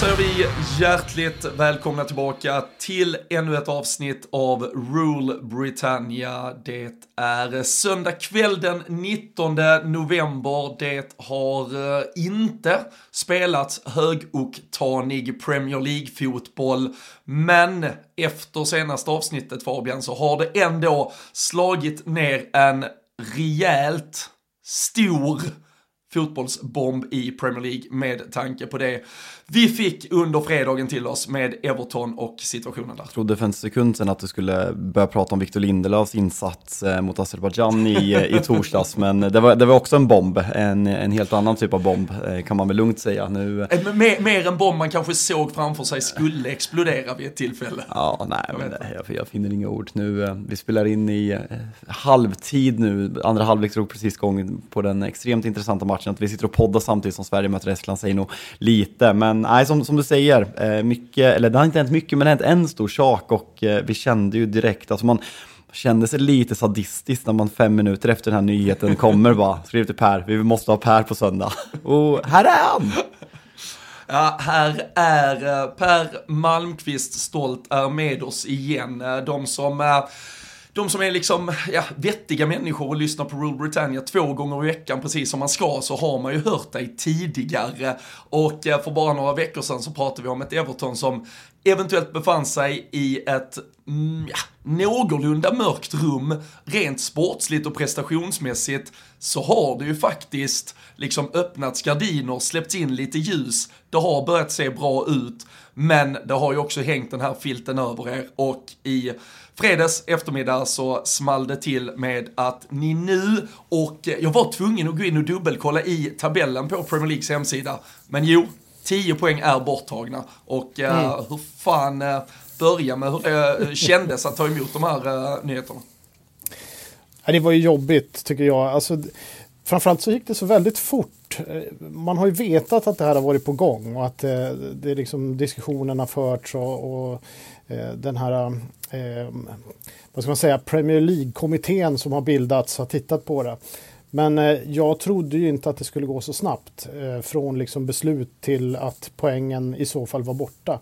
Säger vi hjärtligt välkomna tillbaka till ännu ett avsnitt av Rule Britannia. Det är söndag kväll den 19 november. Det har eh, inte spelats högoktanig Premier League-fotboll, men efter senaste avsnittet Fabian så har det ändå slagit ner en rejält stor fotbollsbomb i Premier League med tanke på det vi fick under fredagen till oss med Everton och situationen där. Jag trodde för en sekund sedan att du skulle börja prata om Victor Lindelöfs insats eh, mot Azerbajdzjan i, eh, i torsdags, men det var, det var också en bomb, en, en helt annan typ av bomb eh, kan man väl lugnt säga. Nu... Mer, mer en bomb man kanske såg framför sig skulle explodera vid ett tillfälle. Ja, nej, men det, jag, jag finner inga ord. Nu, vi spelar in i halvtid nu, andra halvlek drog precis igång på den extremt intressanta matchen. Att vi sitter och poddar samtidigt som Sverige möter Estland säger nog lite, men nej, som, som du säger, eh, mycket, eller det har inte hänt mycket, men det har hänt en stor sak och eh, vi kände ju direkt, alltså man kände sig lite sadistiskt när man fem minuter efter den här nyheten kommer bara, skriver till Per, vi måste ha Per på söndag. Och här är han! Ja, här är eh, Per Malmqvist stolt är med oss igen. De som de som är liksom, ja, vettiga människor och lyssnar på Rule Britannia två gånger i veckan precis som man ska så har man ju hört dig tidigare. Och eh, för bara några veckor sedan så pratade vi om ett Everton som eventuellt befann sig i ett mm, ja, någorlunda mörkt rum, rent sportsligt och prestationsmässigt, så har det ju faktiskt liksom öppnats gardiner, släppts in lite ljus, det har börjat se bra ut, men det har ju också hängt den här filten över er. Och i fredags eftermiddag så small det till med att ni nu, och jag var tvungen att gå in och dubbelkolla i tabellen på Premier Leagues hemsida, men jo, 10 poäng är borttagna. Och uh, mm. hur fan uh, börja med hur det kändes att ta emot de här uh, nyheterna? Det var ju jobbigt tycker jag. Alltså, framförallt så gick det så väldigt fort. Man har ju vetat att det här har varit på gång och att det, det liksom diskussionerna förts och, och den här eh, vad ska man säga, Premier League-kommittén som har bildats har tittat på det. Men eh, jag trodde ju inte att det skulle gå så snabbt eh, från liksom beslut till att poängen i så fall var borta.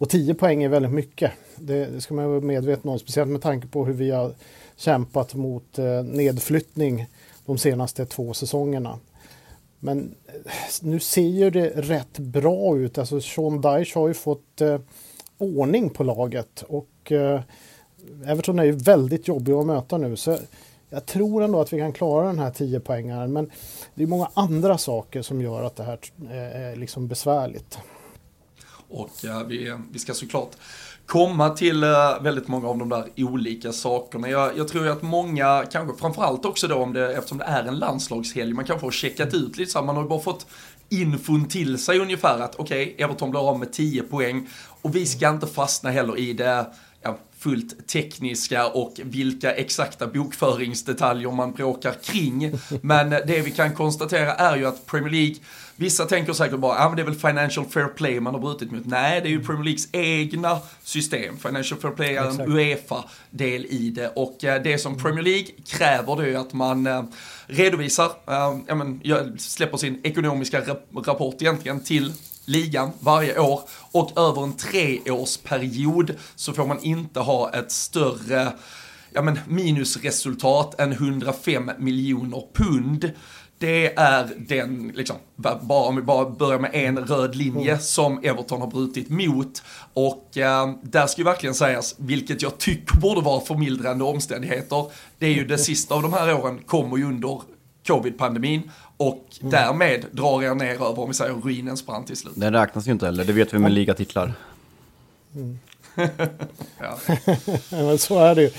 Och 10 poäng är väldigt mycket. Det, det ska man vara medveten om, speciellt med tanke på hur vi har kämpat mot eh, nedflyttning de senaste två säsongerna. Men eh, nu ser ju det rätt bra ut. Alltså Sean Dyche har ju fått eh, ordning på laget och Eh, Everton är ju väldigt jobbiga att möta nu. Så jag tror ändå att vi kan klara den här 10 poängaren men det är många andra saker som gör att det här eh, är liksom besvärligt. Och ja, vi, vi ska såklart komma till eh, väldigt många av de där olika sakerna. Jag, jag tror ju att många, kanske framförallt också då om det, eftersom det är en landslagshelg, man kanske har checkat ut lite så här, man har ju bara fått infon till sig ungefär att okej, okay, Everton blir av med 10 poäng och vi ska inte fastna heller i det fullt tekniska och vilka exakta bokföringsdetaljer man bråkar kring. Men det vi kan konstatera är ju att Premier League Vissa tänker säkert bara, ja men det är väl Financial Fair Play man har brutit mot. Nej, det är ju Premier Leagues egna system. Financial Fair Play är en Uefa-del i det. Och eh, det som Premier League kräver det är ju att man eh, redovisar, eh, ja, men, släpper sin ekonomiska rapport egentligen till ligan varje år och över en treårsperiod så får man inte ha ett större ja, men minusresultat än 105 miljoner pund. Det är den, liksom, bara om vi bara börjar med en röd linje mm. som Everton har brutit mot. Och eh, där ska ju verkligen sägas, vilket jag tycker borde vara förmildrande omständigheter, det är ju det sista av de här åren kommer ju under covid-pandemin och mm. därmed drar jag ner över, om vi säger ruinens brant till slut. Den räknas ju inte heller, det vet vi med ligatitlar. Mm. Men så är det ju.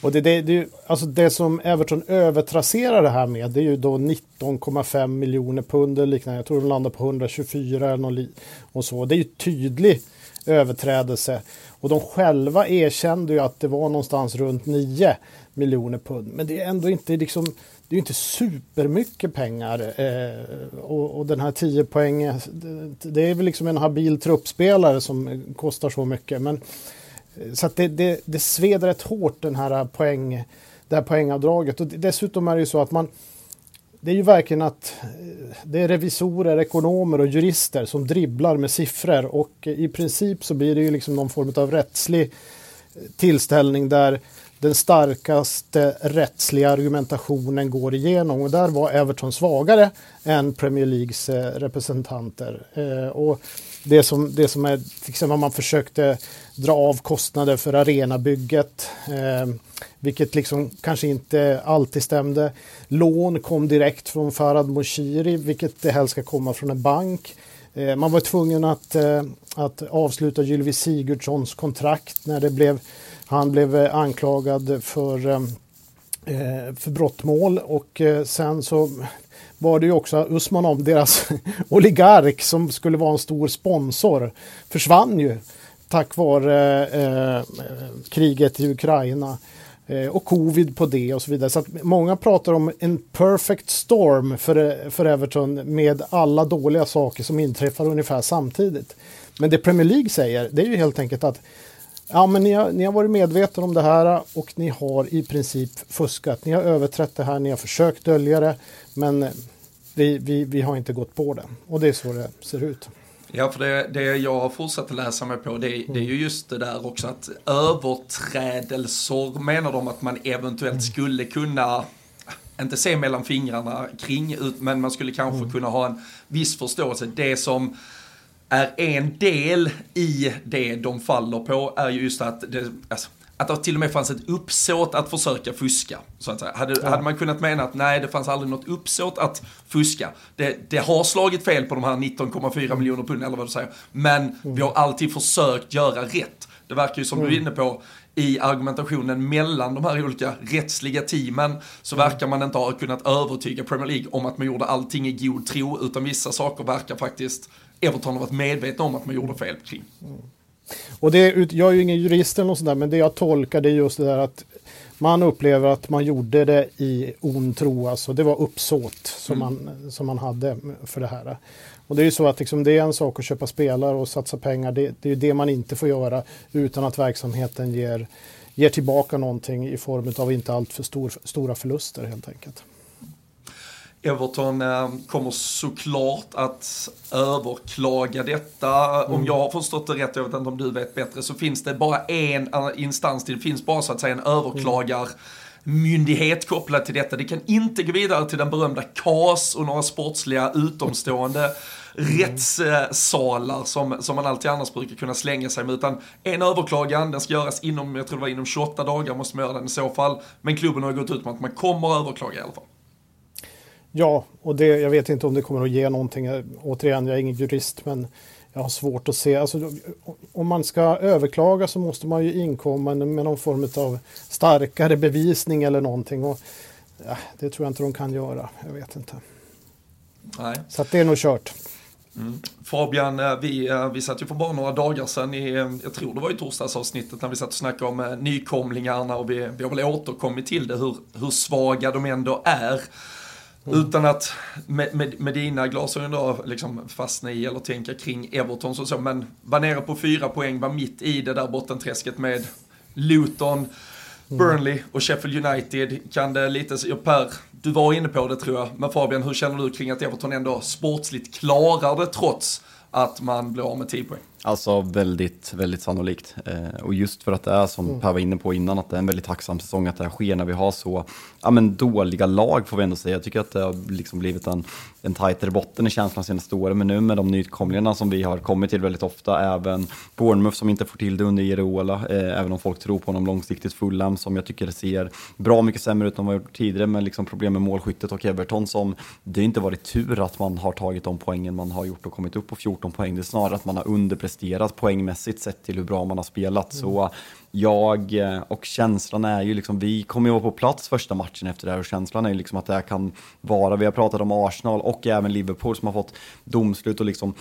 Och det, det, det, alltså det som Everton övertrasserar det här med det är ju då 19,5 miljoner pund eller liknande. Jag tror de landar på 124 eller något och så. Det är ju tydlig överträdelse. Och de själva erkände ju att det var någonstans runt 9 miljoner pund. Men det är ändå inte liksom det är inte supermycket pengar. Eh, och, och, den här 10 poäng, det är väl liksom en habil truppspelare som kostar så mycket. Men, eh, så att det, det, det sveder rätt hårt den här poäng, det här poängavdraget. Och dessutom är det ju så att man det är ju verkligen att eh, det är revisorer, ekonomer och jurister som dribblar med siffror och i princip så blir det ju liksom någon form av rättslig tillställning där den starkaste rättsliga argumentationen går igenom och där var Everton svagare än Premier Leagues eh, representanter. Eh, och det som, det som är, till exempel man försökte dra av kostnader för arenabygget, eh, vilket liksom kanske inte alltid stämde. Lån kom direkt från Farad Moshiri, vilket det helst ska komma från en bank. Eh, man var tvungen att, att avsluta Gylvi Sigurdssons kontrakt när det blev han blev eh, anklagad för, eh, eh, för brottmål och sen så var det ju också Usmanov, deras oligark som skulle vara en stor sponsor, försvann ju tack vare eh, kriget i Ukraina eh, och covid på det och så vidare. Så att många pratar om en perfect storm för, för Everton med alla dåliga saker som inträffar ungefär samtidigt. Men det Premier League säger det är ju helt enkelt att Ja, men ni har, ni har varit medvetna om det här och ni har i princip fuskat. Ni har överträtt det här, ni har försökt dölja det, men vi, vi, vi har inte gått på det. Och det är så det ser ut. Ja, för det, det jag har fortsatt läsa mig på, det, det, är ju just det där också att överträdelser menar de att man eventuellt mm. skulle kunna inte se mellan fingrarna kring, men man skulle kanske mm. kunna ha en viss förståelse. Det som är en del i det de faller på är ju just att det, alltså, att det till och med fanns ett uppsåt att försöka fuska. Så att säga. Hade, ja. hade man kunnat mena att nej, det fanns aldrig något uppsåt att fuska. Det, det har slagit fel på de här 19,4 miljoner pund eller vad du säger. Men mm. vi har alltid försökt göra rätt. Det verkar ju som mm. du är inne på i argumentationen mellan de här olika rättsliga teamen så mm. verkar man inte ha kunnat övertyga Premier League om att man gjorde allting i god tro utan vissa saker verkar faktiskt Everton har varit medvetna om att man gjorde fel kring. Mm. Och det, jag är ju ingen jurist eller något sånt där, men det jag tolkar det är just det där att man upplever att man gjorde det i ond tro, alltså det var uppsåt som, mm. man, som man hade för det här. Och det är ju så att liksom, det är en sak att köpa spelare och satsa pengar, det, det är det man inte får göra utan att verksamheten ger, ger tillbaka någonting i form av inte alltför stor, stora förluster helt enkelt. Everton eh, kommer såklart att överklaga detta. Mm. Om jag har förstått det rätt, jag vet inte om du vet bättre, så finns det bara en eh, instans till. Det finns bara så att säga en överklagar myndighet kopplad till detta. Det kan inte gå vidare till den berömda KAS och några sportsliga utomstående mm. rättssalar som, som man alltid annars brukar kunna slänga sig med. Utan en överklagan, den ska göras inom, jag tror det var inom 28 dagar måste man göra den i så fall. Men klubben har gått ut med att man kommer att överklaga i alla fall. Ja, och det, jag vet inte om det kommer att ge någonting. Återigen, jag är ingen jurist, men jag har svårt att se. Alltså, om man ska överklaga så måste man ju inkomma med någon form av starkare bevisning eller någonting. Och, ja, det tror jag inte de kan göra. Jag vet inte. Nej. Så det är nog kört. Fabian, eh, vi, eh, vi satt ju för bara några dagar sedan i, eh, jag tror det var i torsdagsavsnittet när vi satt och snackade om nykomlingarna och vi, vi har väl återkommit till det hur, hur svaga de ändå är. Utan att med, med, med dina glasögon då liksom fastna i eller tänka kring Everton och så, men var nere på fyra poäng, var mitt i det där bottenträsket med Luton, Burnley och Sheffield United. Kan det lite, Per, du var inne på det tror jag, men Fabian, hur känner du kring att Everton ändå sportsligt klarar det trots att man blir av med 10 poäng? Alltså väldigt, väldigt sannolikt. Eh, och just för att det är som Mm. Per var inne på innan, att det är en väldigt tacksam säsong att det här sker när vi har så ja, men dåliga lag får vi ändå säga. Jag tycker att det har liksom blivit en, en tajtare botten i känslan senaste åren, men nu med de nykomlingarna som vi har kommit till väldigt ofta, även Bournemouth som inte får till det under Ireola, eh, även om folk tror på honom långsiktigt, Fulham som jag tycker ser bra mycket sämre ut än vad gjort tidigare, med liksom problem med målskyttet och Everton som det inte varit tur att man har tagit de poängen man har gjort och kommit upp på 14 poäng. Det är snarare att man har underpresterat poängmässigt sett till hur bra man har spelat. Så jag eh, och känslan är ju liksom, vi kommer ju vara på plats första matchen efter det här och känslan är ju liksom att det här kan vara, vi har pratat om Arsenal och även Liverpool som har fått domslut och liksom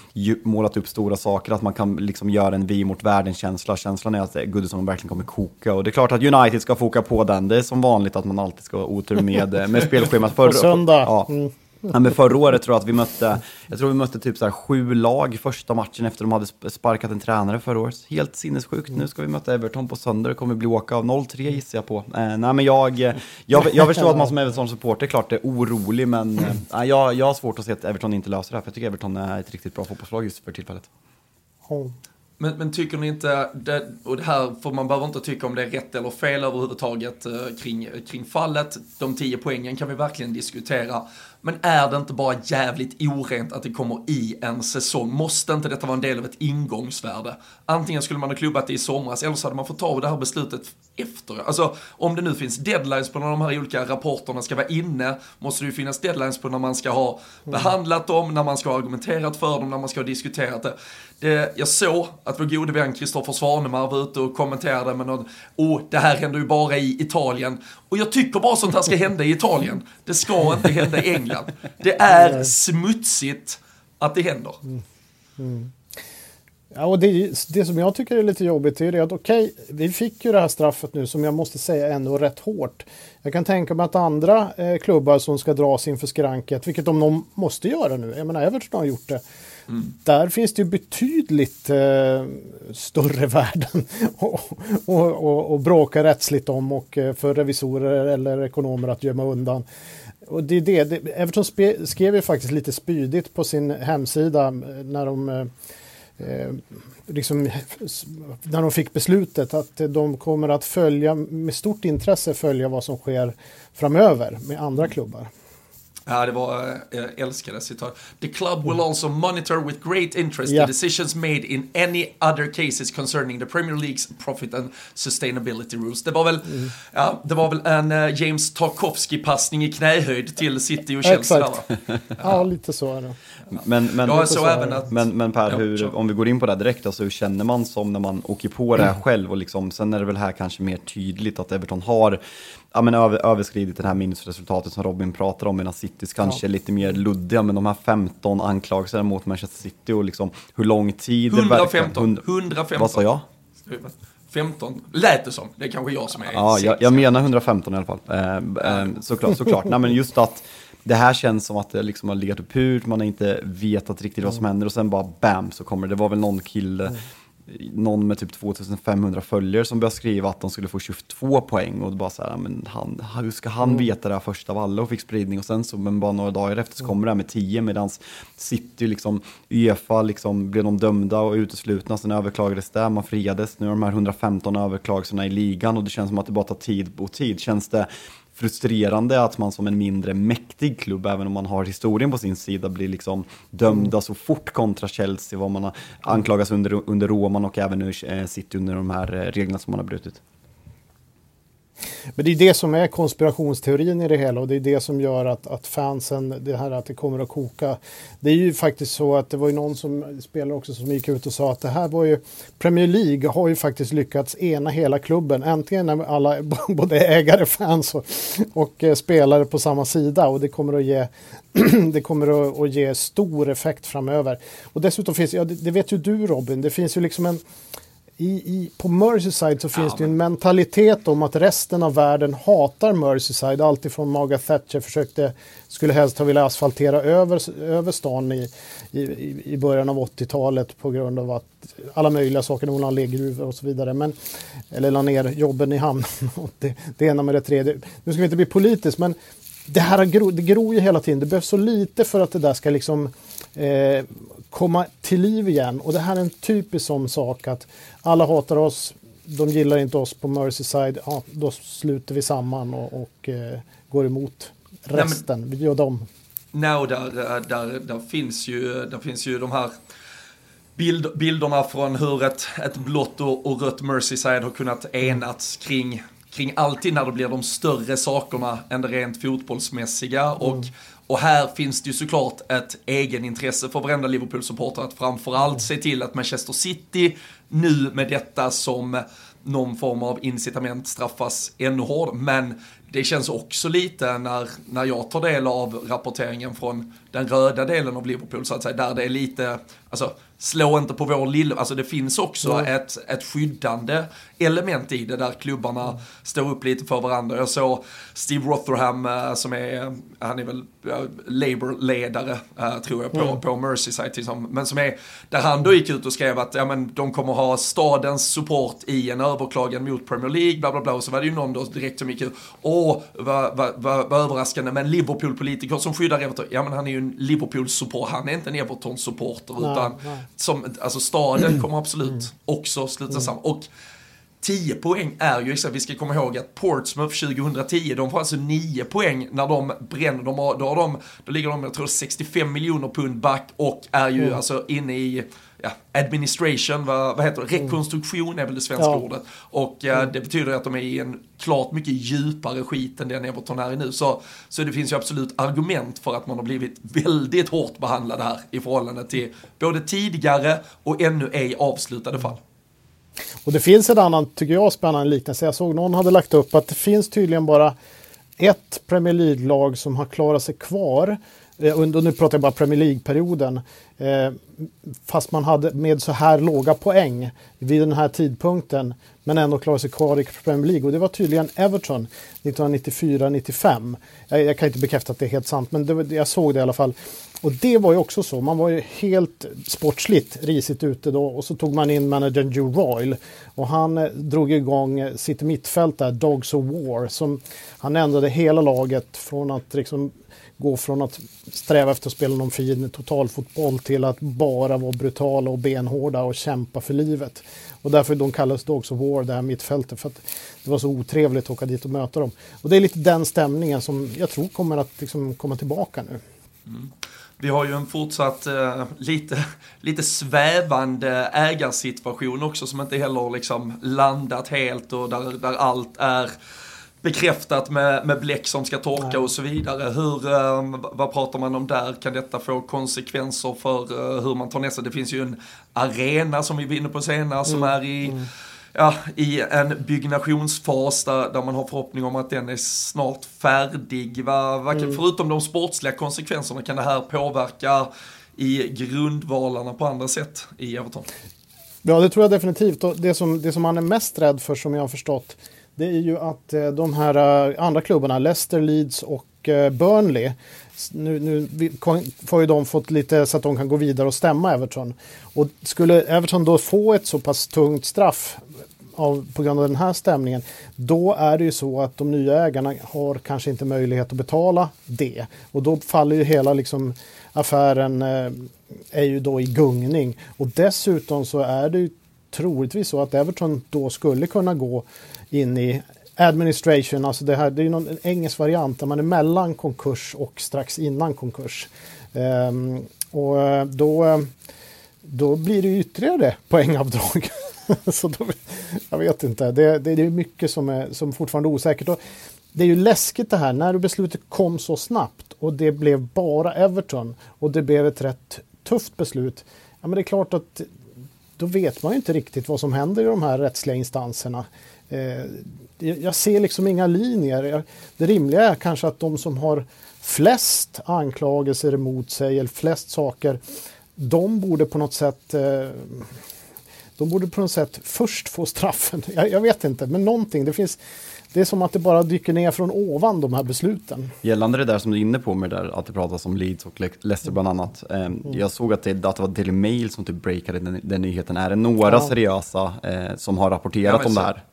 målat upp stora saker, att man kan liksom göra en vi mot världen-känsla. Känslan är att Goodison verkligen kommer koka och det är klart att United ska foka på den. Det är som vanligt att man alltid ska ha otur med, eh, med spelschemat. På söndag. Ja. Mm. Ja, men förra året tror jag att vi mötte, jag tror vi mötte typ så här sju lag första matchen efter de hade sparkat en tränare förra året. Helt sinnessjukt. Nu ska vi möta Everton på söndag, det kommer bli åka av 0-3 gissar jag på. Eh, nej men jag, eh, jag, jag förstår att man som Everton-supporter klart är orolig, men eh, jag, jag har svårt att se att Everton inte löser det här, för jag tycker Everton är ett riktigt bra fotbollslag just för tillfället. Men, men tycker ni inte, det, och det här, får man behöver inte tycka om det är rätt eller fel överhuvudtaget eh, kring, kring fallet, de tio poängen kan vi verkligen diskutera. Men är det inte bara jävligt orent att det kommer i en säsong? Måste inte detta vara en del av ett ingångsvärde? Antingen skulle man ha klubbat det i somras, eller så hade man fått ta det här beslutet efter. Alltså, om det nu finns deadlines på när de här olika rapporterna ska vara inne, måste det ju finnas deadlines på när man ska ha behandlat dem, när man ska ha argumenterat för dem, när man ska ha diskuterat det. det jag såg att vår gode vän Kristoffer Svanemar var ute och kommenterade med någon, åh, det här händer ju bara i Italien. Och jag tycker bara sånt här ska hända i Italien. Det ska inte hända i England. Det är smutsigt att det händer. Ja, och det, det som jag tycker är lite jobbigt är det att okej, vi fick ju det här straffet nu som jag måste säga ändå rätt hårt. Jag kan tänka mig att andra eh, klubbar som ska dras inför skranket, vilket de nog måste göra nu, jag menar Everton har gjort det. Där finns det ju betydligt eh, större värden att bråka rättsligt om och eh, för revisorer eller ekonomer att gömma undan. Och det är det, det Everton skrev ju faktiskt lite spydigt på sin hemsida eh, när de eh, eh liksom, när de fick beslutet att de kommer att följa med stort intresse följa vad som sker framöver med andra klubbar. Ja, det var, eh, jag älskade citat. The club will also monitor with great interest Ja. the decisions made in any other cases concerning the Premier Leagues profit and sustainability rules. Det var väl, ja, det var väl en eh, James Tarkovsky-passning i knähöjd till City och Chelsea. Exakt. va? Ja, lite så är det. Men, men, Ja, så även det. att... Men, men Per, Ja, hur, kör. om vi går in på det här direkt, alltså, hur känner man som när man åker på det här själv? Och liksom, sen är det väl här kanske mer tydligt att Everton har ja, men över, överskridit det här minusresultatet som Robin pratar om, medan Citys kanske är lite mer luddiga, men de här 15 anklagelserna mot Manchester City och liksom hur lång tid... det verkar- 115. hund- 115. Vad sa jag? 15. Lät det som. Det är kanske jag som är Ja, jag, jag menar 115 i alla fall. Eh, eh, såklart, såklart. Nej, men just att det här känns som att det liksom har legat upp ut, man har inte vetat riktigt vad som händer och sen bara bam så kommer det. Det var väl någon kille, någon med typ 2500 följare som började skriva att de skulle få 22 poäng och bara så här, men han, hur ska han veta det här först av alla? Och fick spridning och sen så, men bara några dagar efter så kommer det här med 10 medan City liksom, Uefa liksom blev de dömda och uteslutna, sen överklagades det, man friades, nu är de här 115 överklagelserna i ligan och det känns som att det bara tar tid och tid. Känns det frustrerande att man som en mindre mäktig klubb, även om man har historien på sin sida, blir liksom dömda så fort kontra Chelsea, vad man har anklagas under, under Roman och även nu eh, City under de här eh, reglerna som man har brutit. Men det är det som är konspirationsteorin i det hela och det är det som gör att, att fansen, det här att det kommer att koka. Det är ju faktiskt så att det var ju någon som spelare också som gick ut och sa att det här var ju Premier League har ju faktiskt lyckats ena hela klubben. Äntligen när alla, både ägare, fans och, och eh, spelare på samma sida och det kommer att ge det kommer att, att, ge stor effekt framöver. Och dessutom finns, ja, det, det vet ju du Robin, det finns ju liksom en i, i, på Merseyside så finns ja, det en mentalitet om att resten av världen hatar Merseyside. Alltifrån Margaret Thatcher försökte, skulle helst ha velat asfaltera över, över stan i, i, i början av 80-talet på grund av att alla möjliga saker, hon la gruvor och så vidare. Men, eller la ner jobben i hamnen. det, det ena med det tredje. Nu ska vi inte bli politiskt men det här gror, det gror ju hela tiden. Det behövs så lite för att det där ska liksom eh, komma till liv igen. Och det här är en typisk sån sak att alla hatar oss, de gillar inte oss på Merseyside, ja, då sluter vi samman och, och eh, går emot resten, Nej, men, vi gör dem. Nej, där, där, där, finns ju, där finns ju de här bild, bilderna från hur ett, ett blått och, och rött Merseyside har kunnat enats kring kring alltid när det blir de större sakerna än det rent fotbollsmässiga. Och, mm och här finns det ju såklart ett egenintresse för varenda Liverpool-supporter att framförallt se till att Manchester City nu med detta som någon form av incitament straffas ännu hårdare. Men det känns också lite när, när jag tar del av rapporteringen från den röda delen av Liverpool så att säga, där det är lite, alltså slå inte på vår lilla, alltså det finns också mm. ett, ett skyddande element i det där klubbarna mm. står upp lite för varandra. Jag såg Steve Rotherham eh, som är, han är väl Labour-ledare uh, tror jag på, mm. på Merseyside, liksom. men som är, där han då gick ut och skrev att ja, men, de kommer ha stadens support i en överklagan mot Premier League, bla bla bla, och så var det ju någon då direkt som gick ut, åh, vad va, va, va överraskande, men Liverpool-politiker som skyddar Everton, ja men han är ju en Liverpool-support, han är inte en Everton-supporter, utan nej. Som, alltså staden kommer absolut mm. också sluta mm. samman. Och 10 poäng är ju, vi ska komma ihåg att Portsmouth 2010, de får alltså 9 poäng när de bränner, de har, då, har de, då ligger de, jag tror 65 miljoner pund back och är ju mm. alltså inne i ja, administration, vad, vad heter det, rekonstruktion är väl det svenska ja. ordet. Och ja, mm. det betyder att de är i en klart mycket djupare skit än den Everton är i nu. Så, så det finns ju absolut argument för att man har blivit väldigt hårt behandlad här i förhållande till både tidigare och ännu ej avslutade fall. Och det finns en annan, tycker jag, spännande liknelse. Jag såg någon hade lagt upp att det finns tydligen bara ett Premier League-lag som har klarat sig kvar Eh, Eh, och nu pratar jag bara Premier League-perioden, eh, fast man hade med så här låga poäng vid den här tidpunkten, men ändå klarade sig kvar i Premier League. Och det var tydligen Everton 1994-95. Jag, jag, kan inte bekräfta att det är helt sant, men det, jag såg det i alla fall. Och det var ju också så, man var ju helt sportsligt risigt ute då och så tog man in managern Joe Royal och han eh, drog igång sitt mittfält där, Dogs of War, som han ändrade hela laget från att liksom gå från att sträva efter att spela någon fin totalfotboll till att bara vara brutala och benhårda och kämpa för livet. Och därför de kallades Dogs också War, det här mittfältet, för att det var så otrevligt att åka dit och möta dem. Och det är lite den stämningen som jag tror kommer att liksom komma tillbaka nu. Mm. Vi har ju en fortsatt eh, lite, lite svävande ägarsituation också som inte heller liksom landat helt och där, där allt är bekräftat med, med bläck som ska torka och så vidare. Hur, eh, vad pratar man om där? Kan detta få konsekvenser för eh, hur man tar nästa? Det finns ju en arena som vi var inne på senare mm. som är i mm. Ja, i en byggnationsfas där, där man har förhoppning om att den är snart färdig. Va, va, mm. Förutom de sportsliga konsekvenserna kan det här påverka i grundvalarna på andra sätt i Everton? Ja, det tror jag definitivt. Det, som, det som man är mest rädd för, som jag har förstått, det är ju att eh, de här eh, andra klubbarna, Leicester, Leeds och eh, Burnley, nu, nu får ju de fått lite så att de kan gå vidare och stämma Everton. Och skulle Everton då få ett så pass tungt straff av, på grund av den här stämningen, då är det ju så att de nya ägarna har kanske inte möjlighet att betala det. Och då faller ju hela liksom affären eh, är ju då i gungning. Och dessutom så är det ju troligtvis så att Everton då skulle kunna gå in i administration, alltså det här det är någon, en engelsk variant där man är mellan konkurs och strax innan konkurs. Um, och eh, då, eh, då blir det ytterligare poängavdrag. så då, jag vet inte, det, det, det, är mycket som är som fortfarande är osäkert. Och det är ju läskigt det här när beslutet kom så snabbt och det blev bara Everton och det blev ett rätt tufft beslut. Ja, men det är klart att då vet man ju inte riktigt vad som händer i de här rättsliga instanserna. Eh, jag ser liksom inga linjer. Det rimliga är kanske att de som har flest anklagelser emot sig eller flest saker, de borde på något sätt eh, de borde på något sätt först få straffen. Jag, jag, vet inte, men någonting. Det, finns, det är som att det bara dyker ner från ovan de här besluten. Gällande det där som du är inne på med det där, att det pratas om Leeds och Leicester bland annat. Eh, mm. Jag såg att det, att det var Daily Mail som typ breakade den, den nyheten. Är det några ja. seriösa eh, som har rapporterat ja, om det här?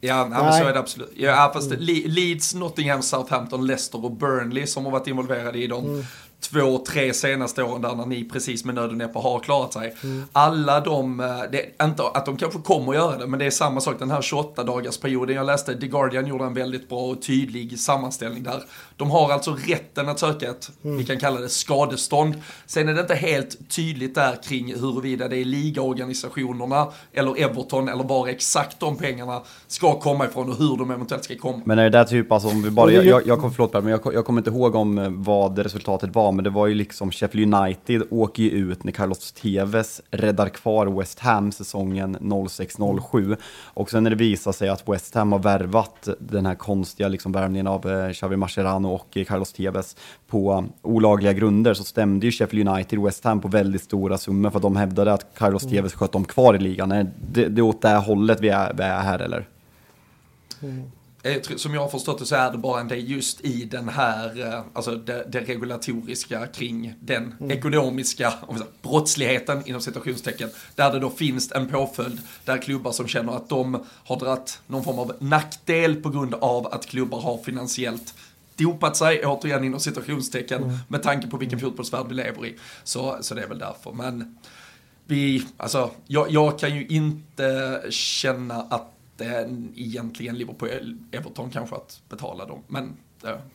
Ja, men så är det absolut. Ja, fast. Leeds, Nottingham, Southampton, Leicester och Burnley som har varit involverade i dem. Mm två, tre senaste åren där när ni precis med nöd och näppe har klarat sig. Mm. Alla de, eh, det inte att de kanske kommer att göra det, men det är samma sak den här 28 dagars perioden. Jag läste The Guardian gjorde en väldigt bra och tydlig sammanställning där. De har alltså rätten att söka ett, mm. vi kan kalla det skadestånd. Sen är det inte helt tydligt där kring huruvida det är ligaorganisationerna eller Everton eller var exakt de pengarna ska komma ifrån och hur de eventuellt ska komma. Men är det där typ, alltså om vi bara, jag, jag, jag, förlåt men jag, jag kommer inte ihåg om eh, vad resultatet var men det var ju liksom Sheffield United åker ju ut när Carlos Tevez räddar kvar West Ham säsongen 06-07. Och sen när det visar sig att West Ham har värvat den här konstiga liksom värvningen av eh, Xavi Mascherano och Carlos Tevez på olagliga grunder så stämde ju Sheffield United West Ham på väldigt stora summor för att de hävdade att Carlos mm. Tevez sköt dem kvar i ligan. Det, det är åt det hållet vi är, vi är här eller? Mm. Eh, som jag har förstått det så är det bara en del just i den här, eh, alltså det, det regulatoriska kring den mm. ekonomiska säger, brottsligheten inom citationstecken. Där det då finns en påföljd där klubbar som känner att de har dragit någon form av nackdel på grund av att klubbar har finansiellt dopat sig, återigen inom citationstecken, mm. med tanke på vilken fotbollsvärld vi lever i. Så, så det är väl därför. Men vi, alltså, jag, jag kan ju inte känna att det egentligen Liverpool, Everton kanske att betala dem. Men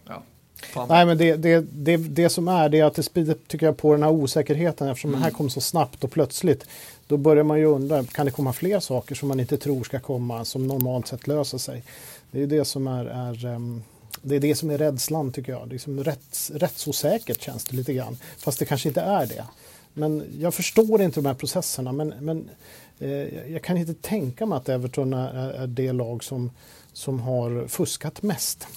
ja. Fan. Nej men det, det, det, det som är det är att det sprider tycker jag på den här osäkerheten eftersom mm. det här kom så snabbt och plötsligt. Då börjar man ju undra, kan det komma fler saker som man inte tror ska komma som normalt sett löser sig? Det är det som är, är um, det är det som är rädslan tycker jag. Liksom rätts, rättsosäkert känns det lite grann. Fast det kanske inte är det. Men jag förstår inte de här processerna. Men, men Eh, jag kan inte tänka mig att Everton är, det lag som, som har fuskat mest.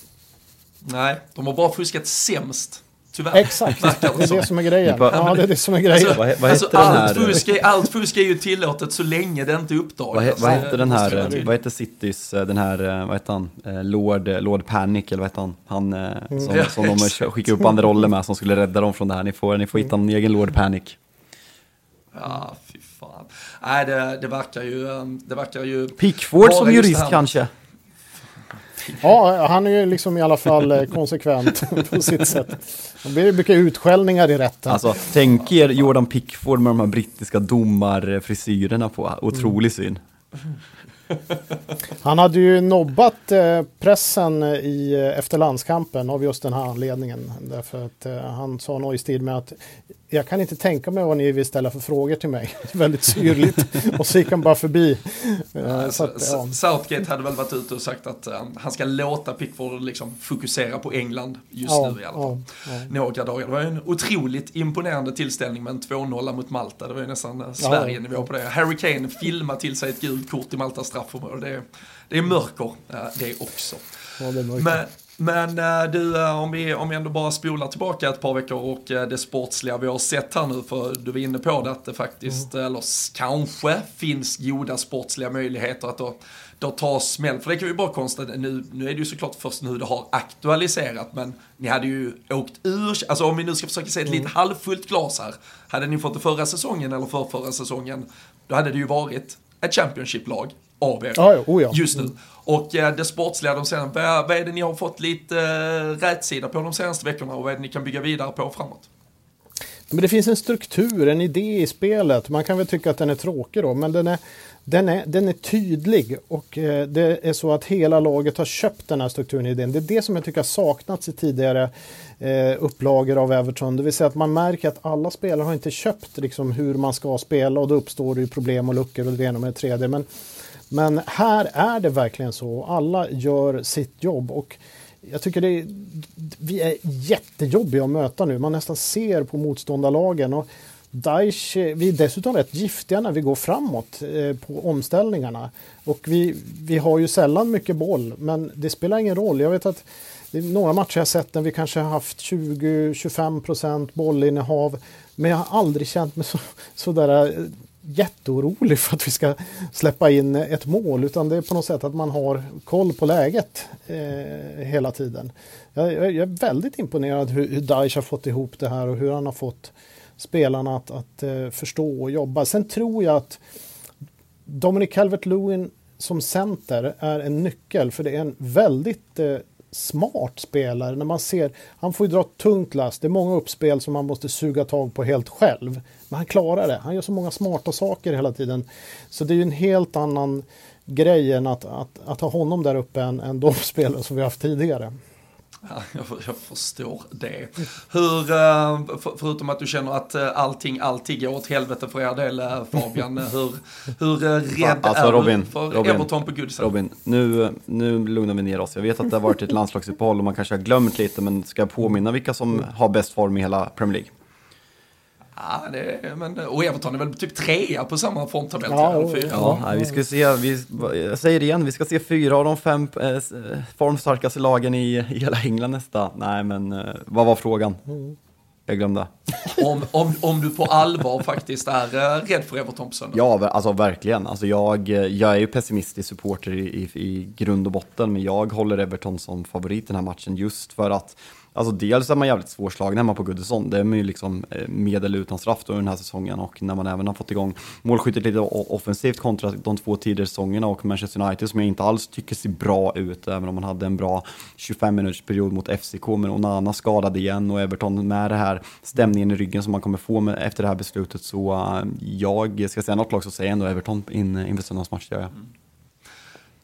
Nej, de har bara fuskat sämst. Tyvärr. Exakt, det är det som är grejen. Ja, det är det som är grejen. Alltså, alltså, allt, fusk är, allt fusk är ju tillåtet så länge det inte uppdagas. Vad, vad heter den här, vad heter Citys, eh, den här, eh, vad heter han, Lord, Lord Panic eller vad heter han? Han mm. som, ja, som de skickade upp banderoller med som skulle rädda dem från det här. Ni får, ni får hitta en egen Lord Panic. Ja. Nej, det, det verkar ju... Um, det verkar ju Pickford som jurist kanske? Ja, han är ju liksom i alla fall eh, konsekvent på sitt sätt. Det blir mycket utskällningar i rätten. Alltså, tänk er Jordan Pickford med de här brittiska domarfrisyrerna på. Otrolig syn. Han hade ju nobbat eh, pressen i, eh, efter landskampen av just den här anledningen. Därför att han sa något i stil med att jag kan inte tänka mig vad ni vill ställa för frågor till mig. Väldigt syrligt. och så gick han bara förbi. Ja, så att, ja. Southgate hade väl varit ute och sagt att um, han ska låta Pickford liksom fokusera på England just ja, nu i alla fall. Några dagar. Det var ju en otroligt imponerande tillställning med en 2-0 mot Malta. Det var ju nästan uh, Sverige-nivå på det. Harry Kane filmar till sig ett gult kort i Maltas straffområde. Det, det är mörker det också. Ja, det är mörker. Men, men uh, du, uh, om, vi, om vi ändå bara spolar tillbaka ett par veckor och uh, det sportsliga vi har sett här nu, för du var inne på det att det faktiskt, mm. eller kanske finns goda sportsliga möjligheter att då, då ta smäll. För det kan vi bara konstatera, nu, nu är det ju såklart först nu det har aktualiserat, men ni hade ju åkt ur, alltså om vi nu ska försöka se ett mm. lite halvfullt glas här, hade ni fått det förra säsongen eller för förra säsongen, då hade det ju varit ett Championship-lag av er ja, oh ja. just nu. Och eh, det sportsliga de senaste, vad, vad är det ni har fått lite eh, rätsida på de senaste veckorna och vad är det ni kan bygga vidare på framåt? Men det finns en struktur, en idé i spelet. Man kan väl tycka att den är tråkig då, men den är, den är, den är tydlig och eh, det är så att hela laget har köpt den här strukturen i idén. Det är det som jag tycker har saknats i tidigare eh, upplagor av Everton. Det vill säga att man märker att alla spelare har inte köpt liksom, hur man ska spela och då uppstår det ju problem och luckor och det ena med det tredje. Men, men här är det verkligen så. Alla gör sitt jobb. och jag tycker det är, vi är jättejobbiga att möta nu. Man nästan ser på motståndarlagen. Och Daesh, vi är dessutom rätt giftiga när vi går framåt eh, på omställningarna. Och vi, vi har ju sällan mycket boll, men det spelar ingen roll. Jag vet att det är några matcher jag sett där vi kanske har haft 20-25 procent bollinnehav. Men jag har aldrig känt mig så, så där eh, jätteorolig för att vi ska släppa in ett mål utan det är på något sätt att man har koll på läget eh, hela tiden. Jag, jag, är väldigt imponerad hur, hur Daesh har fått ihop det här och hur han har fått spelarna att, att eh, förstå och jobba. Sen tror jag att Dominic Calvert-Lewin som center är en nyckel för det är en väldigt eh, smart spelare. När man ser, han får ju dra tungt last. Det är många uppspel som han måste suga tag på helt själv. Men han klarar det. Han gör så många smarta saker hela tiden. Så det är ju en helt annan grej än att, att, att ha honom där uppe än, än de spelare som vi haft tidigare. Ja, jag, jag, förstår det. Hur, eh, för, förutom att du känner att eh, allting alltid går åt helvete för er del eh, Fabian, hur, hur rädd alltså, är Robin, du för Robin, Everton på Goodison? Robin, nu, nu lugnar vi ner oss. Jag vet att det har varit ett landslagsuppehåll och man kanske har glömt lite, men ska jag påminna vilka som har bäst form i hela Premier League? Ja, det, men, och Everton är väl typ trea på samma formtabell. Ja, fyra. Ja, nej, vi ska se, vi, jag säger det igen, vi ska se fyra av de fem eh, formstarkaste lagen i, i hela England nästa. Nej, men eh, vad var frågan? Jag glömde. Om, om, om du på allvar faktiskt är eh, rädd för Everton på söndag. Ja, alltså verkligen. Alltså, jag, jag är ju pessimistisk supporter i, i, i grund och botten, men jag håller Everton som favorit i den här matchen just för att Alltså dels är man jävligt svårslagen hemma på Goodison. Det är man ju liksom eh, med eller utan straff då den här säsongen och när man även har fått igång målskyttet lite offensivt kontra de två tidigare säsongerna och Manchester United som jag inte alls tycker ser bra ut även om man hade en bra 25 minuters period mot FCK men Onana skadad igen och Everton med den här stämningen i ryggen som man kommer få med, efter det här beslutet så eh, jag ska säga något lag så säger jag ändå Everton in, inför söndagens match, det gör jag. Mm.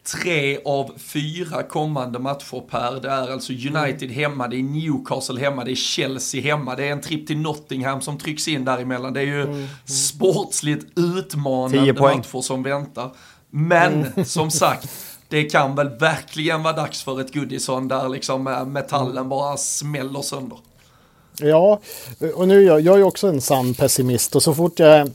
Tre av fyra kommande matcher Per. Det är alltså United hemma, det är Newcastle hemma, det är Chelsea hemma, det är en tripp till Nottingham som trycks in däremellan. Det är ju sportsligt Tio utmanande poäng. matcher som väntar. Men som sagt, det kan väl verkligen vara dags för ett Goodison där liksom eh, metallen bara smäller sönder. Ja, och nu är jag, jag är ju också en sann pessimist och så fort jag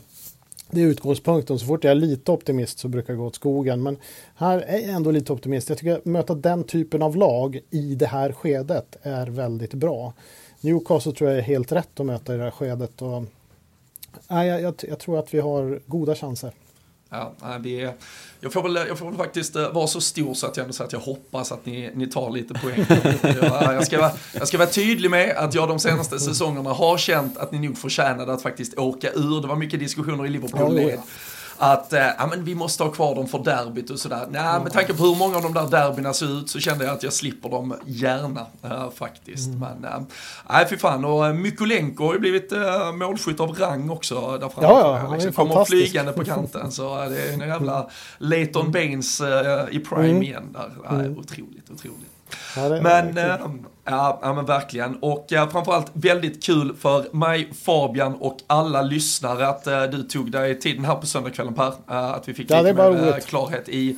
det är utgångspunkten. Så fort jag är lite optimist så brukar det gå åt skogen. Men här är jag ändå lite optimist. Jag tycker att möta den typen av lag i det här skedet är väldigt bra. Newcastle tror jag är helt rätt att möta i det här skedet. Och, nej, jag, jag, jag tror att vi har goda chanser. Ja, vi är, jag, får väl, jag får väl faktiskt eh, vara så stor så att jag ändå säger att jag hoppas att ni, ni tar lite poäng. jag, jag, ska vara, jag ska vara tydlig med att jag de senaste säsongerna har känt att ni nog förtjänade att faktiskt åka ur. Det var mycket diskussioner i Liverpool-led. Att eh, ja, men vi måste ha kvar dem för derbyt och sådär. Nej, med tanke på hur många av de där derbyna ser ut så kände jag att jag slipper dem gärna eh, faktiskt. Men eh, nej, fy fan. Och eh, Mykolenko har ju blivit eh, målskytt av rang också där framme. Ja, ja, han liksom, kommer flygande på kanten. Så eh, det är en jävla Leighton Baines eh, i prime igen där. Nej, otroligt, otroligt. Ja, Men, eh, ja, ja men verkligen. Och eh, framförallt väldigt kul för mig, Fabian och alla lyssnare att eh, du tog dig tiden här på söndagskvällen Per. Eh, att vi fick Ja, lite mer eh, klarhet i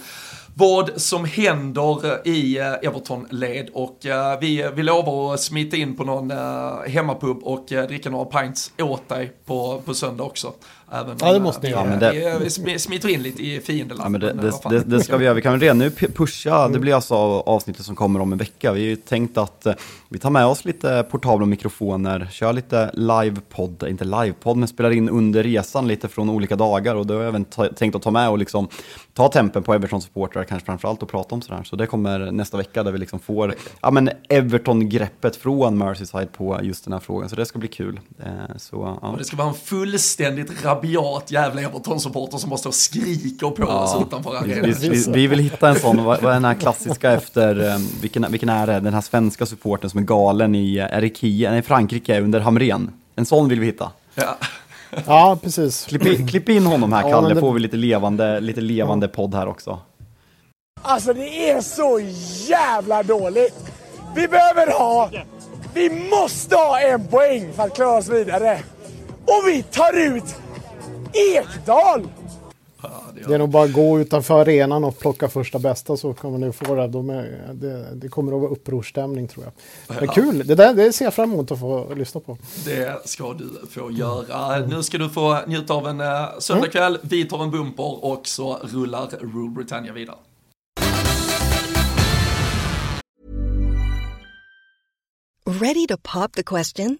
vad som händer i eh, Everton-led och eh, vi, vi lovar att smita in på någon eh, hemmapub och eh, dricka några pints åt dig på, på söndag också. Även Ja, det måste ni eh, göra. vi, Ja, men det- vi, vi smi- smiter in lite i fiendeland. Ja, men det, eh, det, det, det ska vi göra. Vi kan redan nu pu- pusha. Det blir alltså avsnittet som kommer om en vecka. Vi har ju tänkt att eh, vi tar med oss lite portabla mikrofoner, kör lite livepodd, inte livepodd, men spelar in under resan lite från olika dagar. Och då har jag även tänkt att ta med och liksom ta tempen på Everton-supportrar, kanske framförallt och prata om sådär. Så det kommer nästa vecka där vi liksom får ja, men Everton-greppet från Merseyside på just den här frågan. Så det ska bli kul. Eh, Så, ja. Det ska vara en fullständigt rabiat jävla Everton-supporter som måste och skriker på oss utanför Vi, arenan. vi, vi, vi vill hitta en sån, vad, vad är den här klassiska efter, eh, vilken, vilken är det? Den här svenska supporten som är galen i, är det Kia, nej Frankrike under Hamrén. En sån vill vi hitta. Ja. Ja, precis. Klipp in, klipp in honom här Ja, Kalle, men det- får vi lite levande, lite levande podd här också. Alltså det är så jävla dåligt. Vi behöver ha, vi måste ha en poäng för att klara oss vidare. Och vi tar ut Ekdal! Det är nog bara att gå utanför arenan och plocka första bästa så kommer ni få det. De är, det, det kommer att vara upprorsstämning tror jag. Men kul, det, där, det ser jag fram emot att få lyssna på. Det ska du få göra. Nu ska du få njuta av en uh, söndagkväll. Vi tar en bumper och så rullar Rule Britannia vidare. Ready to pop the question?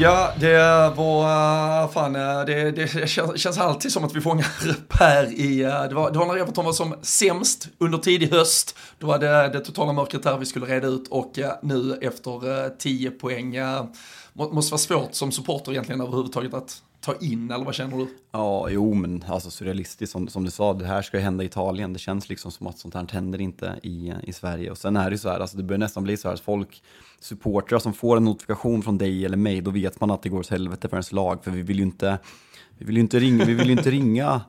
Ja, det var eh, fan, eh, det, det känns, känns alltid som att vi fångar Per i, eh, det, var, det var när Everton var som sämst under tidig höst, då var det det totala mörkret där vi skulle reda ut och nu efter 10 poäng, måste vara svårt som supporter egentligen överhuvudtaget att ta in, eller vad känner du? Ja, jo, men alltså surrealistiskt som, som du sa, det här ska ju hända i Italien. Det känns liksom som att sånt här händer inte i, i Sverige. Och sen är det ju så här, alltså det börjar nästan bli så här att folk, supportrar som får en notifikation från dig eller mig, då vet man att det går åt helvete för ens lag. För vi vill ju inte, vi vill ju inte ringa, vi vill ju inte ringa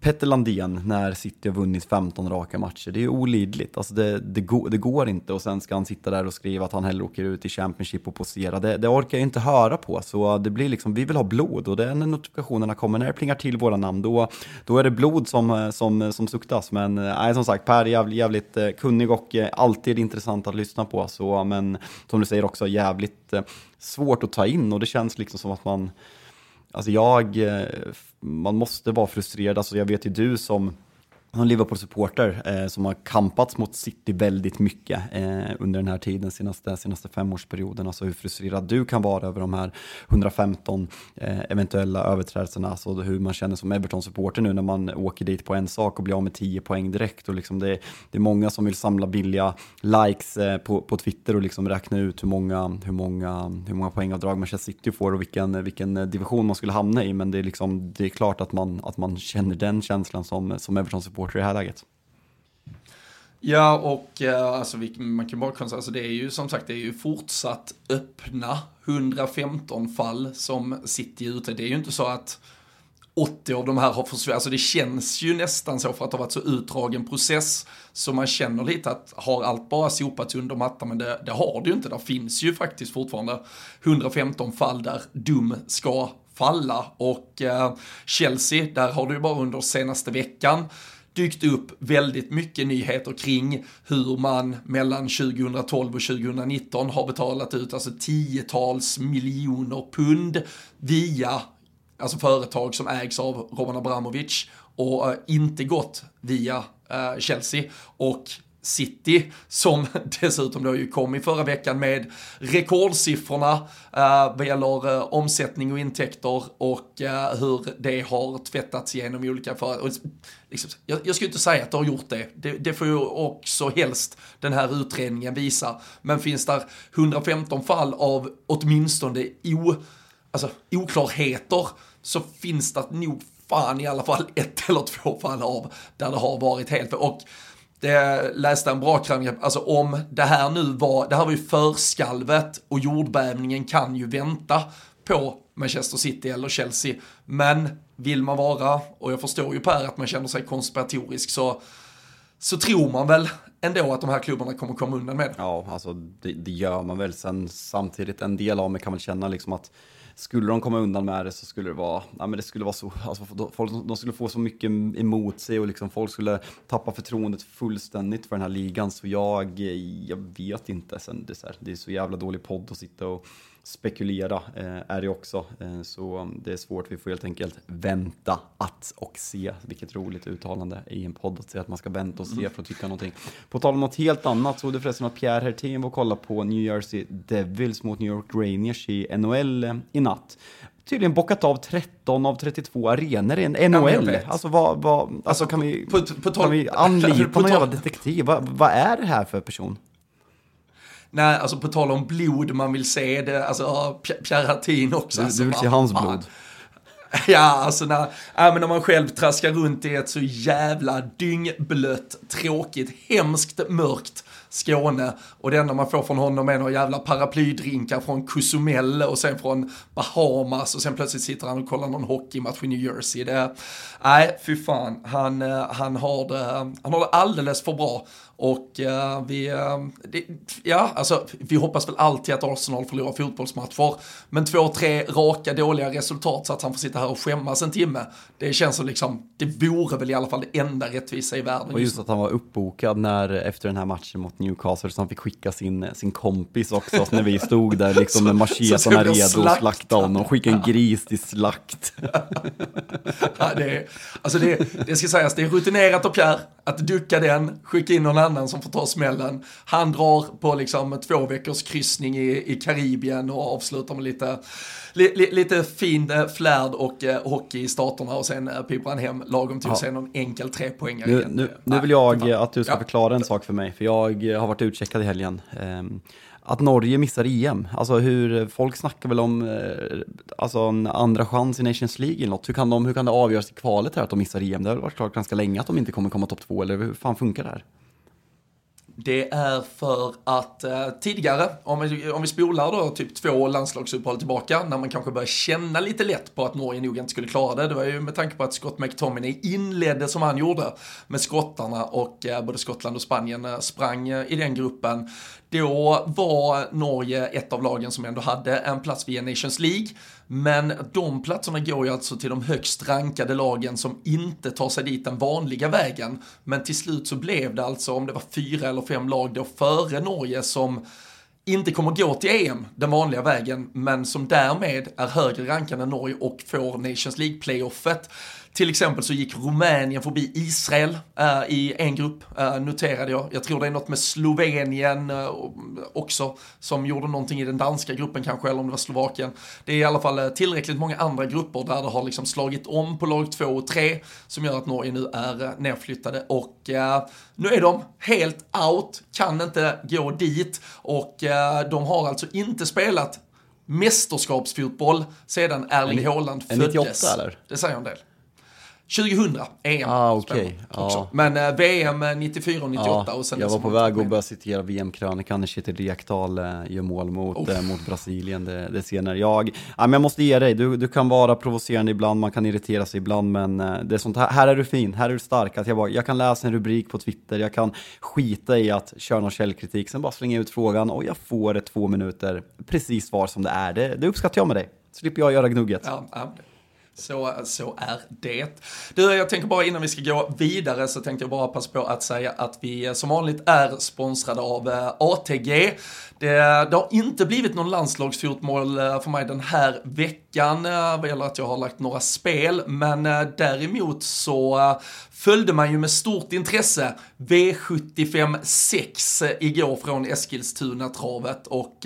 Petter Landén när City har vunnit 15 raka matcher. Det är ju olidligt. Alltså det, det, går, det går inte och sen ska han sitta där och skriva att han hellre åker ut i Championship och posera. Det, det orkar jag inte höra på. Så det blir liksom, vi vill ha blod och det är när notifikationerna kommer, när det plingar till våra namn, då, då är det blod som, som, som suktas. Men eh, nej, som sagt, Per är jävligt, jävligt eh, kunnig och eh, alltid intressant att lyssna på. Så, men som du säger också jävligt svårt att ta in och det känns liksom som att man Alltså jag, man måste vara frustrerad. Alltså jag vet ju du som en Liverpool-supporter eh, som har kampats mot City väldigt mycket eh, under den här tiden, senaste, senaste femårsperioden. Alltså hur frustrerad du kan vara över de här 115 eh, eventuella överträdelserna. Alltså hur man känner som Everton-supporter nu när man åker dit på en sak och blir av med 10 poäng direkt. Och liksom det, det är många som vill samla billiga likes eh, på, på Twitter och liksom räkna ut hur många, hur många, hur många poängavdrag Manchester City får och vilken, vilken eh, division man skulle hamna i. Men det är, liksom, det är klart att man, att man känner den känslan som, som Everton-supporter i det här läget. Ja, och eh, alltså, vi, man kan bara konstatera, alltså, det är ju som sagt, det är ju fortsatt öppna 115 fall som City är ute. Det är ju inte så att 80 av de här har försvunnit, alltså det känns ju nästan så för att det har varit så utdragen process, så man känner lite att har allt bara sopats under mattan, men det, det har det ju inte. Det finns ju faktiskt fortfarande 115 fall där dum ska falla och eh, Chelsea, där har det ju bara under senaste veckan dykt upp väldigt mycket nyheter kring hur man mellan 2012 och 2019 har betalat ut alltså tiotals miljoner pund via alltså företag som ägs av Roman Abramovic och eh, inte gått via eh, Chelsea. Och City som dessutom då ju kom i förra veckan med rekordsiffrorna uh, vad gäller uh, omsättning och intäkter och uh, hur det har tvättats genom olika företag. Liksom, jag, jag skulle inte säga att det har gjort det. det. det. får ju också helst den här utredningen visa. Men finns där 115 fall av åtminstone o alltså, oklarheter så finns det nog fan i alla fall ett eller två fall av där det har varit helt. Och det läste en bra krönika, alltså om det här nu var, det här var ju förskalvet och jordbävningen kan ju vänta på Manchester City eller Chelsea. Men vill man vara, och jag förstår ju Per att man känner sig konspiratorisk, så, så tror man väl ändå att de här klubbarna kommer komma undan med Ja, alltså det, det gör man väl. Sen samtidigt, en del av mig kan väl känna liksom att skulle de komma undan med det så skulle det vara, ja, men det skulle vara så, alltså, folk, de skulle få så mycket emot sig och liksom folk skulle tappa förtroendet fullständigt för den här ligan. Så jag, jag vet inte, sen det, är så här, det är så jävla dålig podd att sitta och spekulera eh, är det också. Eh, så det är svårt, vi får helt enkelt vänta att och se. Vilket roligt uttalande i en podd att säga att man ska vänta och se för att tycka någonting. På tal om något helt annat så är det förresten att Pierre Hertin var och kolla på New Jersey Devils mot New York Rangers i NHL eh, i natt tydligen bockat av 13 av 32 arenor i NHL. Ja, alltså, vad, vad, alltså, alltså kan, vi, på, på, på kan vi anlita någon jävla detektiv? Vad, vad är det här för person? Nej, alltså på tal om blod man vill se, det, alltså Pierre Hartin också. Du, alltså, du vill se hans blod? Ja, alltså när, äh, men när man själv traskar runt i ett så jävla dyngblött, tråkigt, hemskt mörkt Skåne och det enda man får från honom är några jävla paraplydrinkar från Cozumel och sen från Bahamas och sen plötsligt sitter han och kollar någon hockeymatch i New Jersey. Det, nej, fy fan, han, eh, han, har det, han har det alldeles för bra och uh, vi, uh, det, ja, alltså vi hoppas väl alltid att Arsenal förlorar fotbollsmatcher. Men två, tre raka dåliga resultat så att han får sitta här och skämmas en timme. Det känns som liksom, det vore väl i alla fall det enda rättvisa i världen. Och just att han var uppbokad när, efter den här matchen mot Newcastle, så han fick skicka sin, sin kompis också, när vi stod där liksom med macheterna redo att slakta honom, skicka en gris till slakt. ja, det, är, alltså det, det ska sägas, det är rutinerat av Pierre att ducka den, skicka in någon annan som får ta smällen. Han drar på liksom två veckors kryssning i, i Karibien och avslutar med lite, li, lite fin eh, flärd och eh, hockey i staterna och sen eh, piper han hem lagom till ja. att se någon enkel trepoängare. Nu, nu, nu vill jag att du ska ja. förklara en sak för mig, för jag har varit utcheckad i helgen. Um, att Norge missar EM. Alltså hur, folk snackar väl om eh, alltså en andra chans i Nations League eller något. Hur kan, de, hur kan det avgöras i kvalet här att de missar EM? Det har varit klart ganska länge att de inte kommer komma topp två, eller hur fan funkar det här? Det är för att eh, tidigare, om vi, om vi spolar då typ två landslagsuppehåll tillbaka, när man kanske börjar känna lite lätt på att Norge nog inte skulle klara det. Det var ju med tanke på att Scott McTominay inledde som han gjorde med skottarna och eh, både Skottland och Spanien eh, sprang eh, i den gruppen. Då var Norge ett av lagen som ändå hade en plats via Nations League. Men de platserna går ju alltså till de högst rankade lagen som inte tar sig dit den vanliga vägen. Men till slut så blev det alltså, om det var fyra eller fem lag då före Norge som inte kommer gå till EM den vanliga vägen, men som därmed är högre rankade än Norge och får Nations League-playoffet. Till exempel så gick Rumänien förbi Israel äh, i en grupp, äh, noterade jag. Jag tror det är något med Slovenien äh, också, som gjorde någonting i den danska gruppen kanske, eller om det var Slovakien. Det är i alla fall tillräckligt många andra grupper där det har liksom slagit om på lag 2 och 3, som gör att Norge nu är nedflyttade. Och nu är de helt out, kan inte gå dit, och de har alltså inte spelat mästerskapsfotboll sedan Erling Haaland föddes. 98 eller? Det säger en del. 2000 EM. Ah, okay. Ja. Men eh, VM 94 och 98 ja, och sen Jag var på väg att börja citera VM-krönikan när Kjetil Rekdal eh, gör mål mot, eh, mot Brasilien det, det senare. Jag, ja, men jag måste ge dig, du, du kan vara provocerande ibland, man kan irritera sig ibland, men det är sånt här, här är du fin, här är du stark. Att jag, bara, jag kan läsa en rubrik på Twitter, jag kan skita i att köra någon källkritik, sen bara slänga ut frågan och jag får två minuter precis svar som det är. Det, det uppskattar jag med dig. Slipper jag göra gnugget. Ja, ja. Så, så är det. Du, jag tänker bara innan vi ska gå vidare så tänkte jag bara passa på att säga att vi som vanligt är sponsrade av eh, ATG. Det, det har inte blivit någon landslagsfotboll eh, för mig den här veckan eh, vad gäller att jag har lagt några spel, men däremot så följde man ju med stort intresse V75 6 igår från Eskilstuna-travet och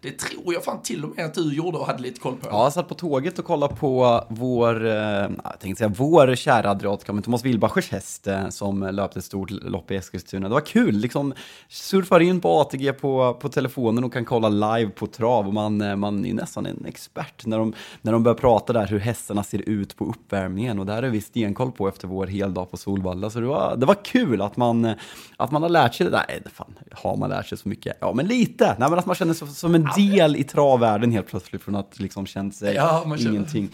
det tror jag fan till och med att du gjorde och hade lite koll på. Ja, jag satt på tåget och kollade på vår, eh, jag tänkte säga vår kära adriatiker, men Thomas Wilbachers häst eh, som löpte ett stort lopp i Eskilstuna. Det var kul, liksom surfar in på ATG på, på telefonen och kan kolla live på trav och man, eh, man är nästan en expert när de, när de börjar prata där hur hästarna ser ut på uppvärmningen och det här är vi stenkoll på efter vår heldag på Solvalla. Så det var, det var kul att man, att man har lärt sig det där. Nej, fan, har man lärt sig så mycket? Ja, men lite. Nej, men att man känner sig som en del i travvärlden helt plötsligt från att liksom känt sig Ja, ingenting.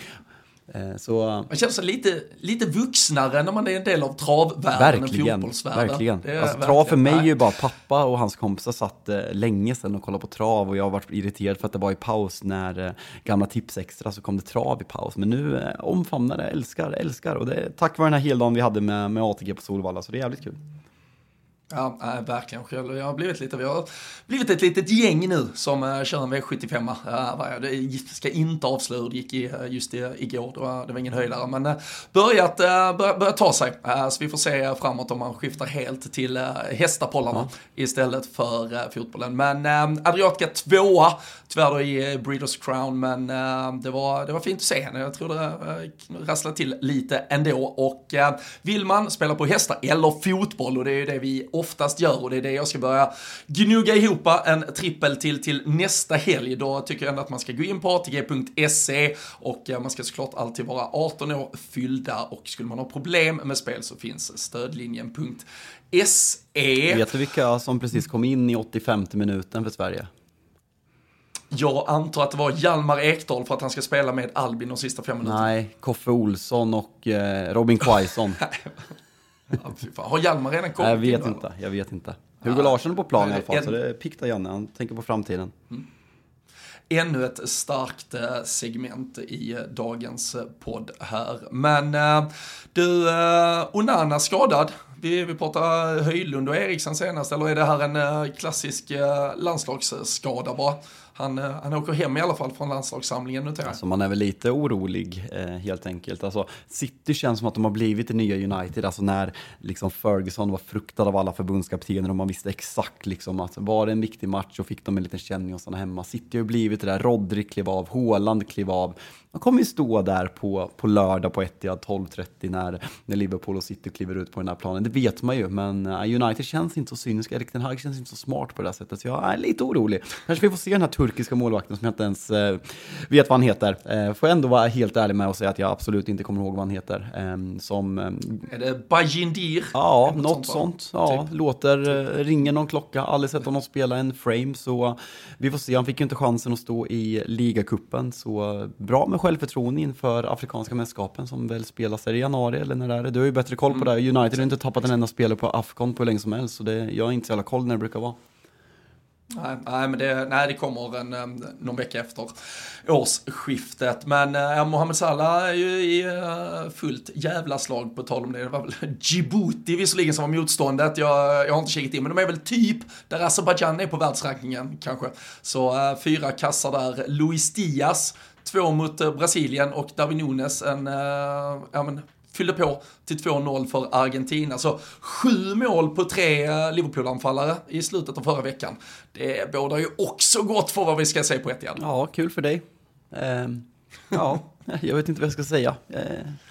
Eh, Så Man känner sig lite, lite vuxnare när man är en del av travvärlden än fotbollsvärlden. verkligen. Det Alltså, trav verkligen- för mig är ju bara pappa och hans kompisar satt eh, länge sedan och kollade på trav och jag har varit irriterad för att det var i paus när eh, gamla Tips Extra så kom det trav i paus. Men nu eh, omfamnar det, älskar, älskar och det är tack vare den här heldagen vi hade med, med ATG på Solvalla så det är jävligt kul. Ja, nej, verkligen. Själv, jag har blivit lite, vi har blivit ett litet gäng nu som uh, kör en V75. Uh, vad är det Jag ska inte avslöja hur det gick i, eh, just i, igår, det var, det var ingen höjdare. Men uh, börjat, uh, bör, börjat ta sig. Uh, så vi får se framåt om man skiftar helt till uh, hästapollarna istället för uh, fotbollen. Men uh, Adriatica tvåa, tyvärr då i eh, Breeders Crown, men eh, det, var, det var fint att se henne. Jag tror det eh, rasslade till lite ändå. Och vill man spela på hästar eller fotboll, och det är ju det vi oftast gör och det är det jag ska börja gnugga ihop en trippel till till nästa helg. Då tycker jag ändå att man ska gå in på atg.se och eh, man ska såklart alltid vara 18 år fyllda och skulle man ha problem med spel så finns stödlinjen.se. Vet du vilka som precis kom in i 85 minuten för Sverige? Jag antar att det var Hjalmar Ekdal för att han ska spela med Albin de sista fem minuterna. Nej, Koffe Olsson och eh, Robin Quaison. Ja. Har Hjalmar redan kommit jag vet in, inte, jag vet inte. Hugo Larsson är på plan i alla fall, En- så det är pikta Janne, han tänker på framtiden. ännu ett starkt eh, segment i eh, dagens eh, podd här. Men du, Onana skadad. Vi, vi pratar Höjlund och Eriksson senast, eller är det här en klassisk landslagsskada bara? Han, eh, han åker hem i alla fall från landslagssamlingen noterar jag. Alltså, man är väl lite orolig eh, helt enkelt. Alltså, City känns som att de har blivit det nya United. Alltså när liksom, Ferguson var fruktad av alla förbundskaptener och man visste exakt liksom, att var det en viktig match så fick de en liten känning och stanna hemma. City har ju blivit det där, Rodri klev av, Haaland klev av. Man kommer ju stå där på, på lördag på Etihad 12.30 när, när Liverpool och City kliver ut på den här planen. Det vet man ju, men eh, United känns inte så cyniska. Erik Ten Hag känns inte så smart på det här sättet. Så jag är lite orolig. Kanske vi får se den här turkiska målvakten som jag inte ens eh, vet vad han heter. Eh, får jag ändå vara helt ärlig med och säga att jag absolut inte kommer ihåg vad han heter. Eh, som, eh, Är det Bajindir? Ja, Eller något va? sånt. Ja, Typ. låter, eh, ringer någon klocka, aldrig sett honom spela en frame, så vi får se. Han fick ju inte chansen att stå i ligacupen, så bra med självförtroende inför afrikanska mästerskapen som väl spelas här i januari, eller när det är det? Du har ju bättre koll på det. här. United har inte tappat en enda spelare på Afcon på hur länge som helst, så det, jag har inte så jävla koll när det brukar vara. Nej, nej, men det, nej, det kommer en, eh, någon vecka efter årsskiftet. Men eh, Mohamed Salah är ju i eh, fullt jävla slag på tal om det. Det var väl Djibouti visserligen som var motståndet. Jag, jag har inte kikat in, men de är väl typ där Azerbajdzjan är på världsrankingen kanske. Så eh, fyra kassar där. Luis Diaz, två mot eh, Brasilien och Darwin Nunes en, eh, ja men fyllde på till 2-0 för Argentina. Så sju mål på tre eh, Liverpool-anfallare i slutet av förra veckan. Det bådar ju också gott för vad vi ska se på Etihad. Ja, kul för dig. Ehm, ja, jag vet inte vad jag ska säga. Eh,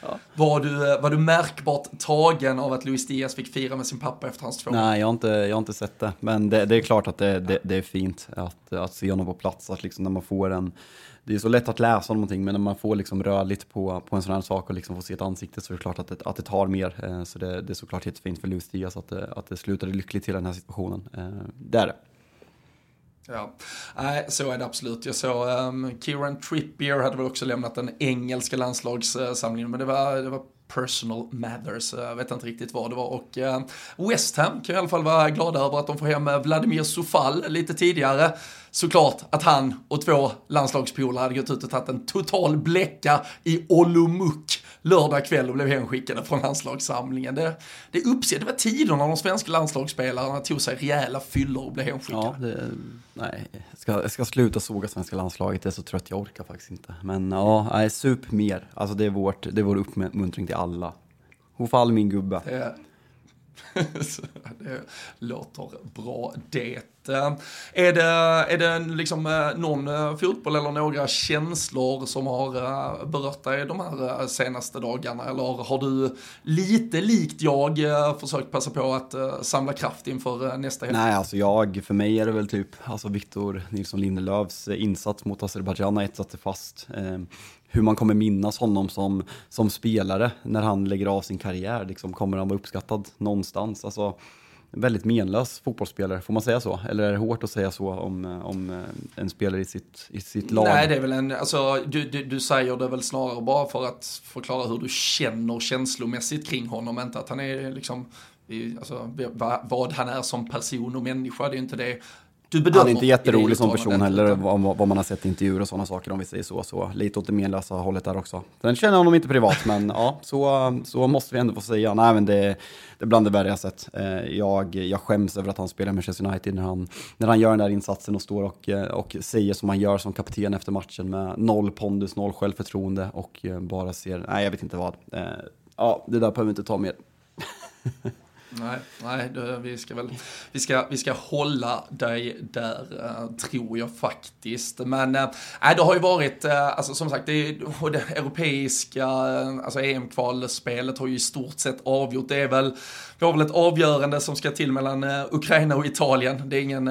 ja. Var du, eh, var du märkbart tagen av att Luis Diaz fick fira med sin pappa efter hans två? Nej, jag har inte, jag har inte sett det. Men det, det är klart att det, det, det är fint att, att se honom på plats. Att liksom när man får en, det är så lätt att läsa någonting, men när man får liksom rörligt på, på en sån här sak och liksom får se ett ansikte så är det klart att det, att det tar mer. Eh, så det, det är såklart jättefint för Luis Diaz att det, att det slutade lyckligt i den här situationen. Eh, det är det. Ja, nej, så är det absolut. Jag såg um, Kieran Trippier hade väl också lämnat den engelska landslagssamlingen, men det var, det var personal matters, jag vet inte riktigt vad det var. Och West Ham kan i alla fall vara glada över att de får hem Vladimir Sofal lite tidigare. Såklart att han och två landslagspolare hade gått ut och tagit en total bläcka i Olomouc lördag kväll och blev hemskickade från landslagssamlingen. Det, det, uppser, det var tiderna när de svenska landslagsspelarna tog sig rejäla fyllor och blev hemskickade. Ja, det, nej, jag ska, jag ska sluta såga svenska landslaget, jag är så trött, jag orkar faktiskt inte. Men ja, nej, sup mer. Alltså det är, vårt, det är vår uppmuntring till alla. Hofall min gubbe. Det, det låter bra det. Eh, är det, är det liksom eh, någon eh, fotboll eller några känslor som har berört dig de här senaste dagarna? Eller har du lite likt jag försökt passa på att samla kraft inför nästa helg? Nej, alltså jag, för mig är det väl typ, alltså Victor Nilsson Lindelöfs insats mot Azerbajdzjan har etsat sig fast. Ehm, hur man kommer minnas honom som, som spelare när han lägger av sin karriär, liksom, kommer han vara uppskattad någonstans? Alltså, väldigt menlös fotbollsspelare, får man säga så? Eller är det hårt att säga så om, eh, om eh, en spelare i sitt, i sitt lag? Nej, det är väl en, alltså du, du, du säger det väl snarare bara för att förklara hur du känner känslomässigt kring honom, inte att han är liksom, alltså, vad, han är som person och människa, det är inte det. Han är inte jätterolig som person heller, vad, vad man har sett i intervjuer och sådana saker om vi säger så. så lite åt det menlösa hållet där också. Sen känner jag honom inte privat, men ja, så, så måste vi ändå få säga. Nej, men det, det är bland det värre jag sett. Eh, Jag, jag skäms över att han spelar med Manchester United när han, när han gör den där insatsen och står och, eh, och säger som han gör som kapten efter matchen med noll pondus, noll självförtroende och eh, bara ser, nej jag vet inte vad. Ja, det där behöver vi inte ta mer. Nej, nej det, vi, ska väl, vi, ska, vi ska hålla dig där, eh, tror jag faktiskt. Men nej, det har ju varit, eh, alltså, som sagt, det, det europeiska alltså, EM-kvalspelet har ju i stort sett avgjort. Det är väl, vi har väl ett avgörande som ska till mellan Ukraina och Italien. Det är, ingen,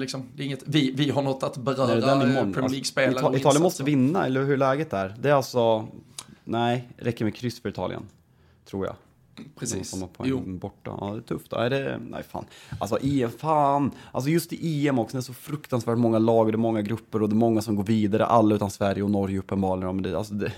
liksom, det är inget vi, vi har något att beröra. Nej. Premier Alltså, League-spel. Ita- Italien måste vinna, eller hur läget är. Det är alltså, nej, räcker med kryss för Italien, tror jag. Precis. Samma poäng Jo. borta. Ja, det är tufft. Nej, det, nej, fan. Alltså EM, fan. Alltså just i EM också, det är så fruktansvärt många lag och det är många grupper och det är många som går vidare. Alla utan Sverige och Norge uppenbarligen. Men det, alltså det,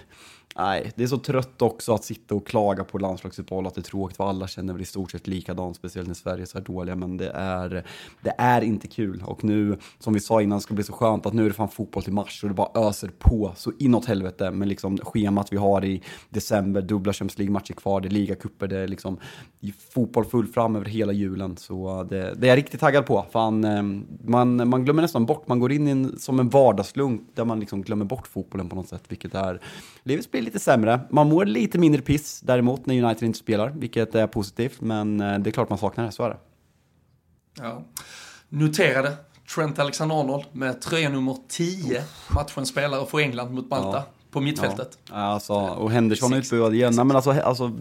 nej, det är så trött också att sitta och klaga på landslagsuppehåll, att det är tråkigt, för alla känner väl i stort sett likadant, speciellt när Sverige är så här dåliga. Men det är, det är inte kul. Och nu, som vi sa innan, det ska bli så skönt att nu är det fan fotboll till mars och det bara öser på så inåt helvete med liksom schemat vi har i december, dubbla Champions League-matcher kvar, det är ligacuper, det är liksom fotboll full fram över hela julen. Så det, det är jag riktigt taggad på. Fan, ehm, man, man glömmer nästan bort, man går in i en, som en vardagslunk där man liksom glömmer bort fotbollen på något sätt, vilket är, livets blir lite sämre. Man mår lite mindre piss däremot när United inte spelar, vilket är positivt, men eh, det är klart man saknar det, så är det. Ja. Noterade Trent Alexander-Arnold med tröja nummer 10, matchens spelare för England mot Malta. Ja. På mittfältet. Ja, alltså, och Henderson utbuad igen. Nej, men alltså, alltså,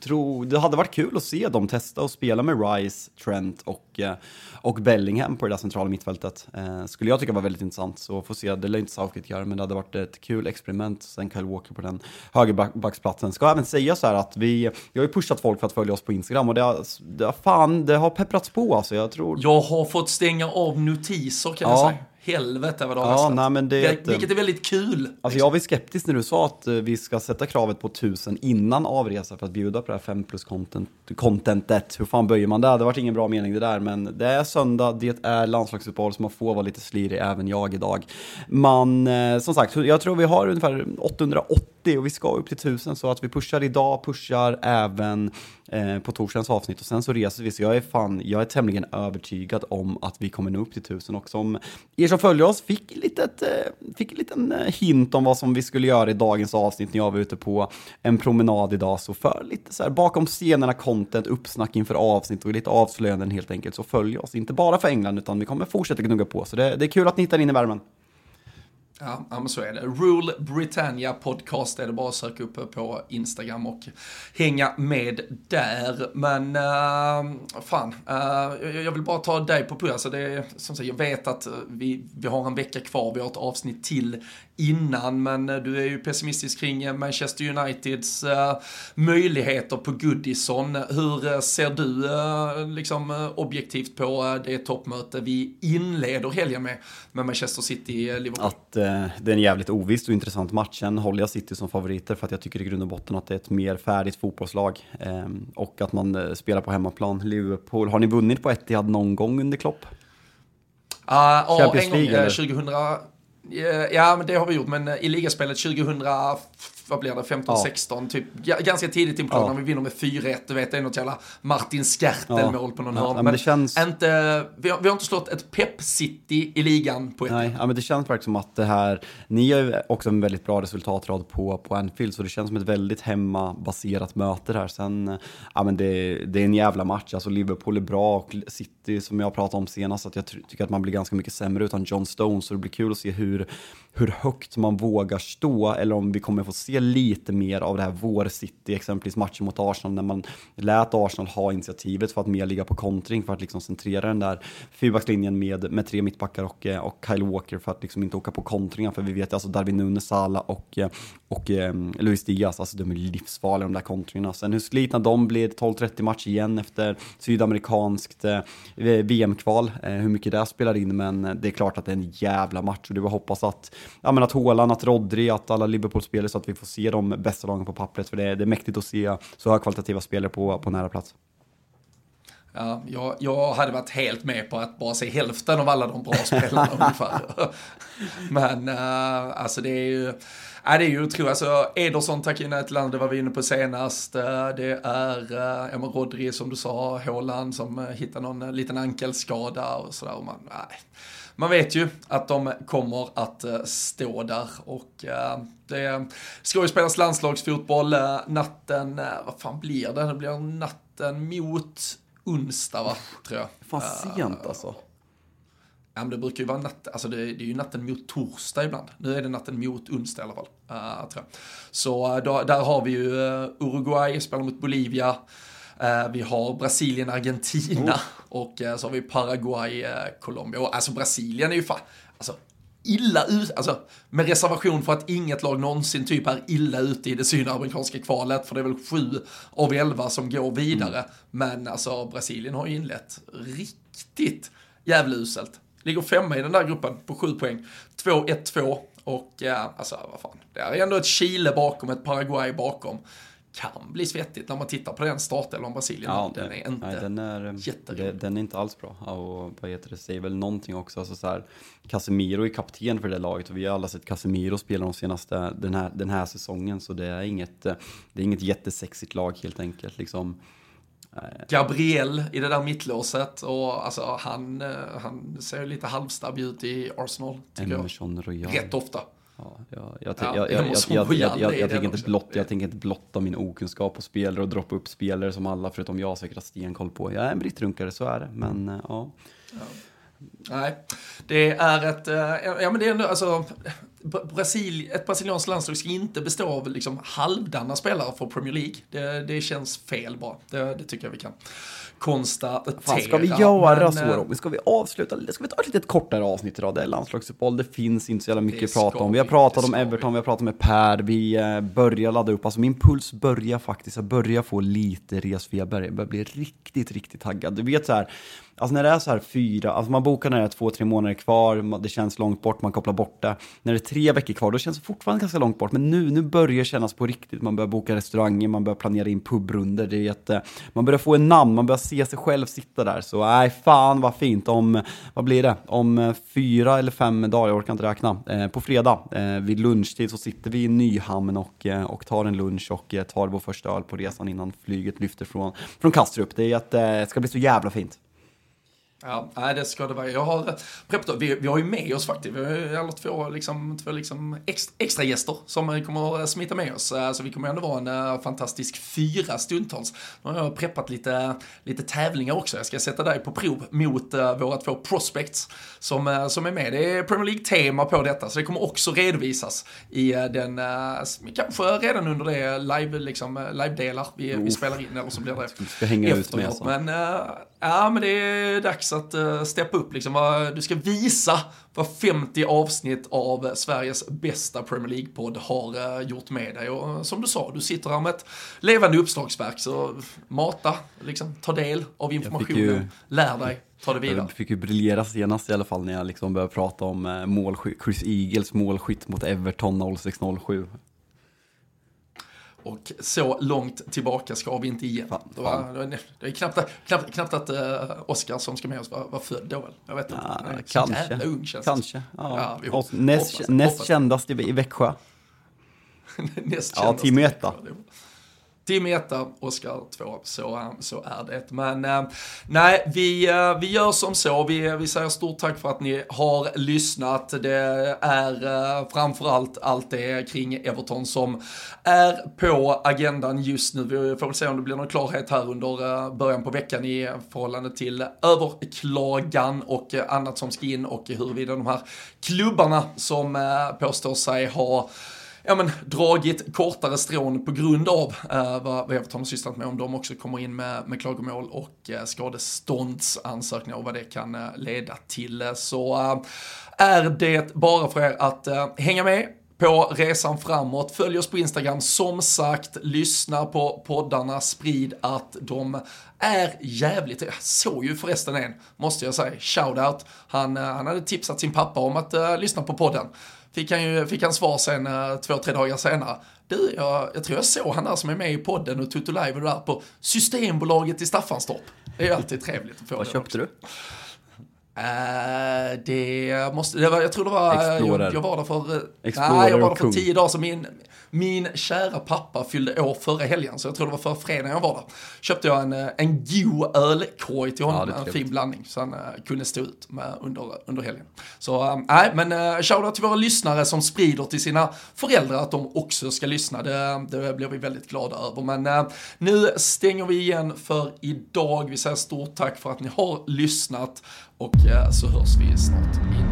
tro, det hade varit kul att se dem testa och spela med Rice, Trent och, eh, och Bellingham på det där centrala mittfältet. Eh, skulle jag tycka var väldigt intressant. Så får se, det lär inte Southgate göra, men det hade varit ett kul experiment. Sen Kyle Walker på den högerbacksplatsen. Ska även säga så här att vi, vi har ju pushat folk för att följa oss på Instagram och det har, det har fan, det har pepprats på alltså. Jag tror... Jag har fått stänga av notiser kan Ja. jag säga. Helvete vad det har Ja, rasslat. nej, men det är ett- Vilket är väldigt kul. Alltså jag var skeptisk när du sa att eh, vi ska sätta kravet på 1000 innan avresa för att bjuda på det här 5 plus content, contentet. Hur fan böjer man det? Det varit ingen bra mening det där, men det är söndag, det är landslagsuppehåll så man får vara lite slirig, även jag idag. Man, eh, som sagt, jag tror vi har ungefär 880 och vi ska upp till 1000 så att vi pushar idag, pushar även eh, på torsdagens avsnitt och sen så reser vi. Så jag är fan, jag är tämligen övertygad om att vi kommer nå upp till 1000 och som er som följer oss fick, litet, eh, fick en liten eh, hint om vad som vi skulle göra i dagens avsnitt när jag var ute på en promenad idag. Så för lite så här bakom scenerna content, uppsnack inför avsnitt och lite avslöjanden helt enkelt. Så följ oss, inte bara för England utan vi kommer fortsätta gnugga på. Så det, det är kul att ni hittar in i värmen. Ja, men så är det. Rule Britannia Podcast är det bara att söka upp på Instagram och hänga med där. Men uh, fan, uh, jag vill bara ta dig på pulsen. Alltså det är, som sagt, jag vet att eh, vi, vi har en vecka kvar, vi har ett avsnitt till innan, men eh, du är ju pessimistisk kring eh, Manchester Uniteds eh, möjligheter på Goodison. Hur ser du liksom objektivt på det toppmöte vi inleder helgen med, med Manchester City-Liverpool? Att eh, det är en jävligt oviss och intressant match. Sen håller jag City som favoriter för att jag tycker i grund och botten att det är ett mer färdigt fotbollslag. Eh, och att man spelar på hemmaplan. Liverpool, har ni vunnit på Etihad någon gång under Klopp? Uh, ja, en gång, League, eh, eller? 2000, Ja, men det har vi gjort, men eh, i ligaspelet 2000, vad blir det, 15-16, typ ganska tidigt in på ja. när vi vinner med 4-1, du vet det är något jävla Martin Skertel-mål ja. på någon ja, hörn. Men, men det känns... inte, vi har, vi har inte slått ett Pep-City i ligan på ett Nej, ja, men det känns verkligen som att det här, ni har ju också en väldigt bra resultatrad på, på Anfield, så det känns som ett väldigt hemmabaserat möte här. Sen, ja men det, det är en jävla match, alltså Liverpool är bra och City, som jag pratade om senast, att jag tycker att man blir ganska mycket sämre utan John Stones, så det blir kul att se hur, hur högt man vågar stå, eller om vi kommer få se lite mer av det här vår-City, exempelvis matchen mot Arsenal, när man lät Arsenal ha initiativet för att mer ligga på kontring, för att liksom centrera den där fyrbackslinjen med, med tre mittbackar och, eh, och Kyle Walker för att liksom inte åka på kontringar, för vi vet alltså Darwin Nunes, Salah och, eh, och um, Luis Diaz, alltså de är livsfarliga de där kontringarna. Sen hur slitna de blir, 12-30 match igen efter sydamerikanskt eh, VM-kval, eh, hur mycket det spelar in, men det är klart att det är en jävla match och det var hoppas att, ja men att Håland, att Rodri, att alla Liverpool-spelare så att vi får se de bästa lagen på pappret, för det är, det är mäktigt att se så högkvalitativa spelare på, på nära plats. Ja, jag, jag hade varit helt med på att bara se hälften av alla de bra spelarna ungefär. Men uh, alltså det är ju, ja, det är ju otroligt. Alltså Ederson tackar nej till det var vi inne på senast. Uh, det är uh, ja, Rodri som du sa, Håland som hittar någon liten ankelskada och sådär. man, nej man vet ju att de kommer att uh, stå där och uh, det ska ju spelas landslagsfotboll uh, natten, vad fan blir det? Det blir natten mot onsdag va, tror jag. Fan sent alltså. Ja men det brukar ju vara natt, alltså det, det, är ju natten mot torsdag ibland. Nu är det natten mot onsdag i alla fall. Uh, tror jag. Så då, där har vi ju Uruguay, spelar mot Bolivia. Uh, vi har Brasilien, Argentina. Oh. Och uh, så har vi Paraguay, Colombia. Och alltså Brasilien är ju fan, alltså illa ut, alltså med reservation för att inget lag någonsin typ är illa ute i det sydamerikanska kvalet, för det är väl sju av elva som går vidare. Mm. Men alltså Brasilien har ju inlett riktigt jävla uselt. Ligger femma i den där gruppen på sju poäng. 2-1-2 och ja, alltså vad fan, det är ändå ett Chile bakom, ett Paraguay bakom kan bli svettigt när man tittar på den startelvan Brasilien ja, Den är inte nej, den är, jätterolig. Den är inte alls bra. Och vad heter det, säger väl någonting också. Alltså så här, Casemiro är kapten för det laget och vi har alla sett Casemiro spela de senaste, den här, den här säsongen. Så det är inget, det är inget jättesexigt lag helt enkelt. Liksom, Gabriel i det där mittlåset och alltså han, eh, han ser lite halvstabb ut i Arsenal. Tycker Emerson jag. Rätt ofta. Ja, jag, jag, ja, jag, jag, tänker inte blotta min okunskap på spelare och droppa upp spelare som alla förutom jag säkert har stenkoll på. Jag är en brittrunkare, så är det. Men eh, ja. ja. Nej, det är ett, eh, ja men det är ändå, alltså, Brasil, ett brasilianskt landslag ska inte bestå av liksom halvdana spelare för Premier League. Det, det känns fel bara, det, det tycker jag vi kan konstatera. Fan, ska vi göra men, så eh, Robin? Ska vi avsluta? Ska vi ta ett lite kortare avsnitt idag? Det är landslagsuppehåll, det finns inte så jävla mycket att prata om. Vi har pratat om Everton, vi har pratat med Per, vi eh, börjar ladda upp. Alltså min puls börjar faktiskt, jag börjar få lite resfeber. Jag börjar bli riktigt, riktigt taggad. Du vet så här, Alltså när det är så här fyra, alltså man bokar när det är två, tre månader kvar, det känns långt bort, man kopplar bort det. När det är tre veckor kvar, då känns det fortfarande ganska långt bort. Men nu, nu börjar det kännas på riktigt. Man börjar boka restauranger, man börjar planera in pubrunder. Det är jätte, man börjar få en namn, man börjar se sig själv sitta där. Så nej, fan vad fint. Om, vad blir det? Om eh, fyra eller fem dagar, jag orkar inte räkna. Eh, på fredag eh, vid lunchtid så sitter vi i Nyhamn och, eh, och tar en lunch och eh, tar vår första öl på resan innan flyget lyfter från, från Kastrup. Det, är jätte, det ska bli så jävla fint. Ja, nej, det ska det vara. Jag har preppat, vi, vi har ju med oss faktiskt, vi har ju alla två, liksom, två liksom extra, extra gäster som kommer att smita med oss. Så vi kommer ändå vara en fantastisk fyra stundtals. Nu har jag preppat lite, lite tävlingar också. Jag ska sätta dig på prov mot våra två prospects som, som är med. Det är Premier League-tema på detta, så det kommer också redovisas i den, kanske redan under det live, liksom, live-delar vi, vi spelar in, eller så blir det hänga efteråt. Men ja, men det är dags att uh, steppa upp liksom. Du ska visa vad 50 avsnitt av Sveriges bästa Premier League-podd har uh, gjort med dig. Och uh, som du sa, du sitter här med ett levande uppslagsverk. Så mata, liksom, ta del av informationen, ju, lär dig. Ta det vidare. Jag fick ju briljera senast i alla fall när jag liksom började prata om uh, målskytt, Chris Eagles målskytt mot Everton 0607. Och så långt tillbaka ska vi inte igen. Fan, det, var, det, det är knappt, knappt, knappt att uh, Oscar som ska med oss var, var född då. Jag vet inte. Ja, kanske. Jävla ung känns Kanske. Ja. Ja, hoppas, näst näst kändast i, Växjö. näst ja, kändast. Ja, team 1. Tim etta, Oskar två, så, så är det. Men eh, nej, vi, eh, vi gör som så. Vi, vi säger stort tack för att ni har lyssnat. Det är eh, framförallt allt det kring Everton som är på agendan just nu. Vi får väl se om det blir någon klarhet här under början på veckan i förhållande till överklagan och annat som ska in och huruvida de här klubbarna som påstår sig ha ja, men, dragit kortare strån på grund av eh, vad vad Everton har sysslat med, om de också kommer in med, med klagomål och eh, skadeståndsansökningar och vad det kan eh, leda till. Så eh, är det bara för er att eh, hänga med på resan framåt. Följ oss på Instagram, som sagt, lyssna på poddarna, sprid att de är jävligt, jag såg ju förresten en, måste jag säga, shoutout, han, eh, han hade tipsat sin pappa om att eh, lyssna på podden. Fick han, ju, fick han svar sen eh, två, tre dagar senare. Du, jag, jag tror jag såg han där som är med i podden och Tutu Live och det där på Systembolaget i Staffanstorp. Det är ju alltid trevligt att få Vad det köpte du? Eh, det måste, det var, jag tror det var, Explorer. jag, jag var där för, eh, Explorer nej, jag var där för tio dagar sedan. Min, min kära pappa fyllde år förra helgen, så jag tror det var förra fredagen jag var där. Köpte jag en, eh, en god ölkorg till Ja, honom, är en fin blandning, så han eh, kunde stå ut med under, under helgen. Så nej, men uh, shoutout till våra lyssnare som sprider till sina föräldrar att de också ska lyssna. Det, det blir vi väldigt glada över. Men nu stänger vi igen för idag. Vi säger stort tack för att ni har lyssnat och eh, så hörs vi snart igen.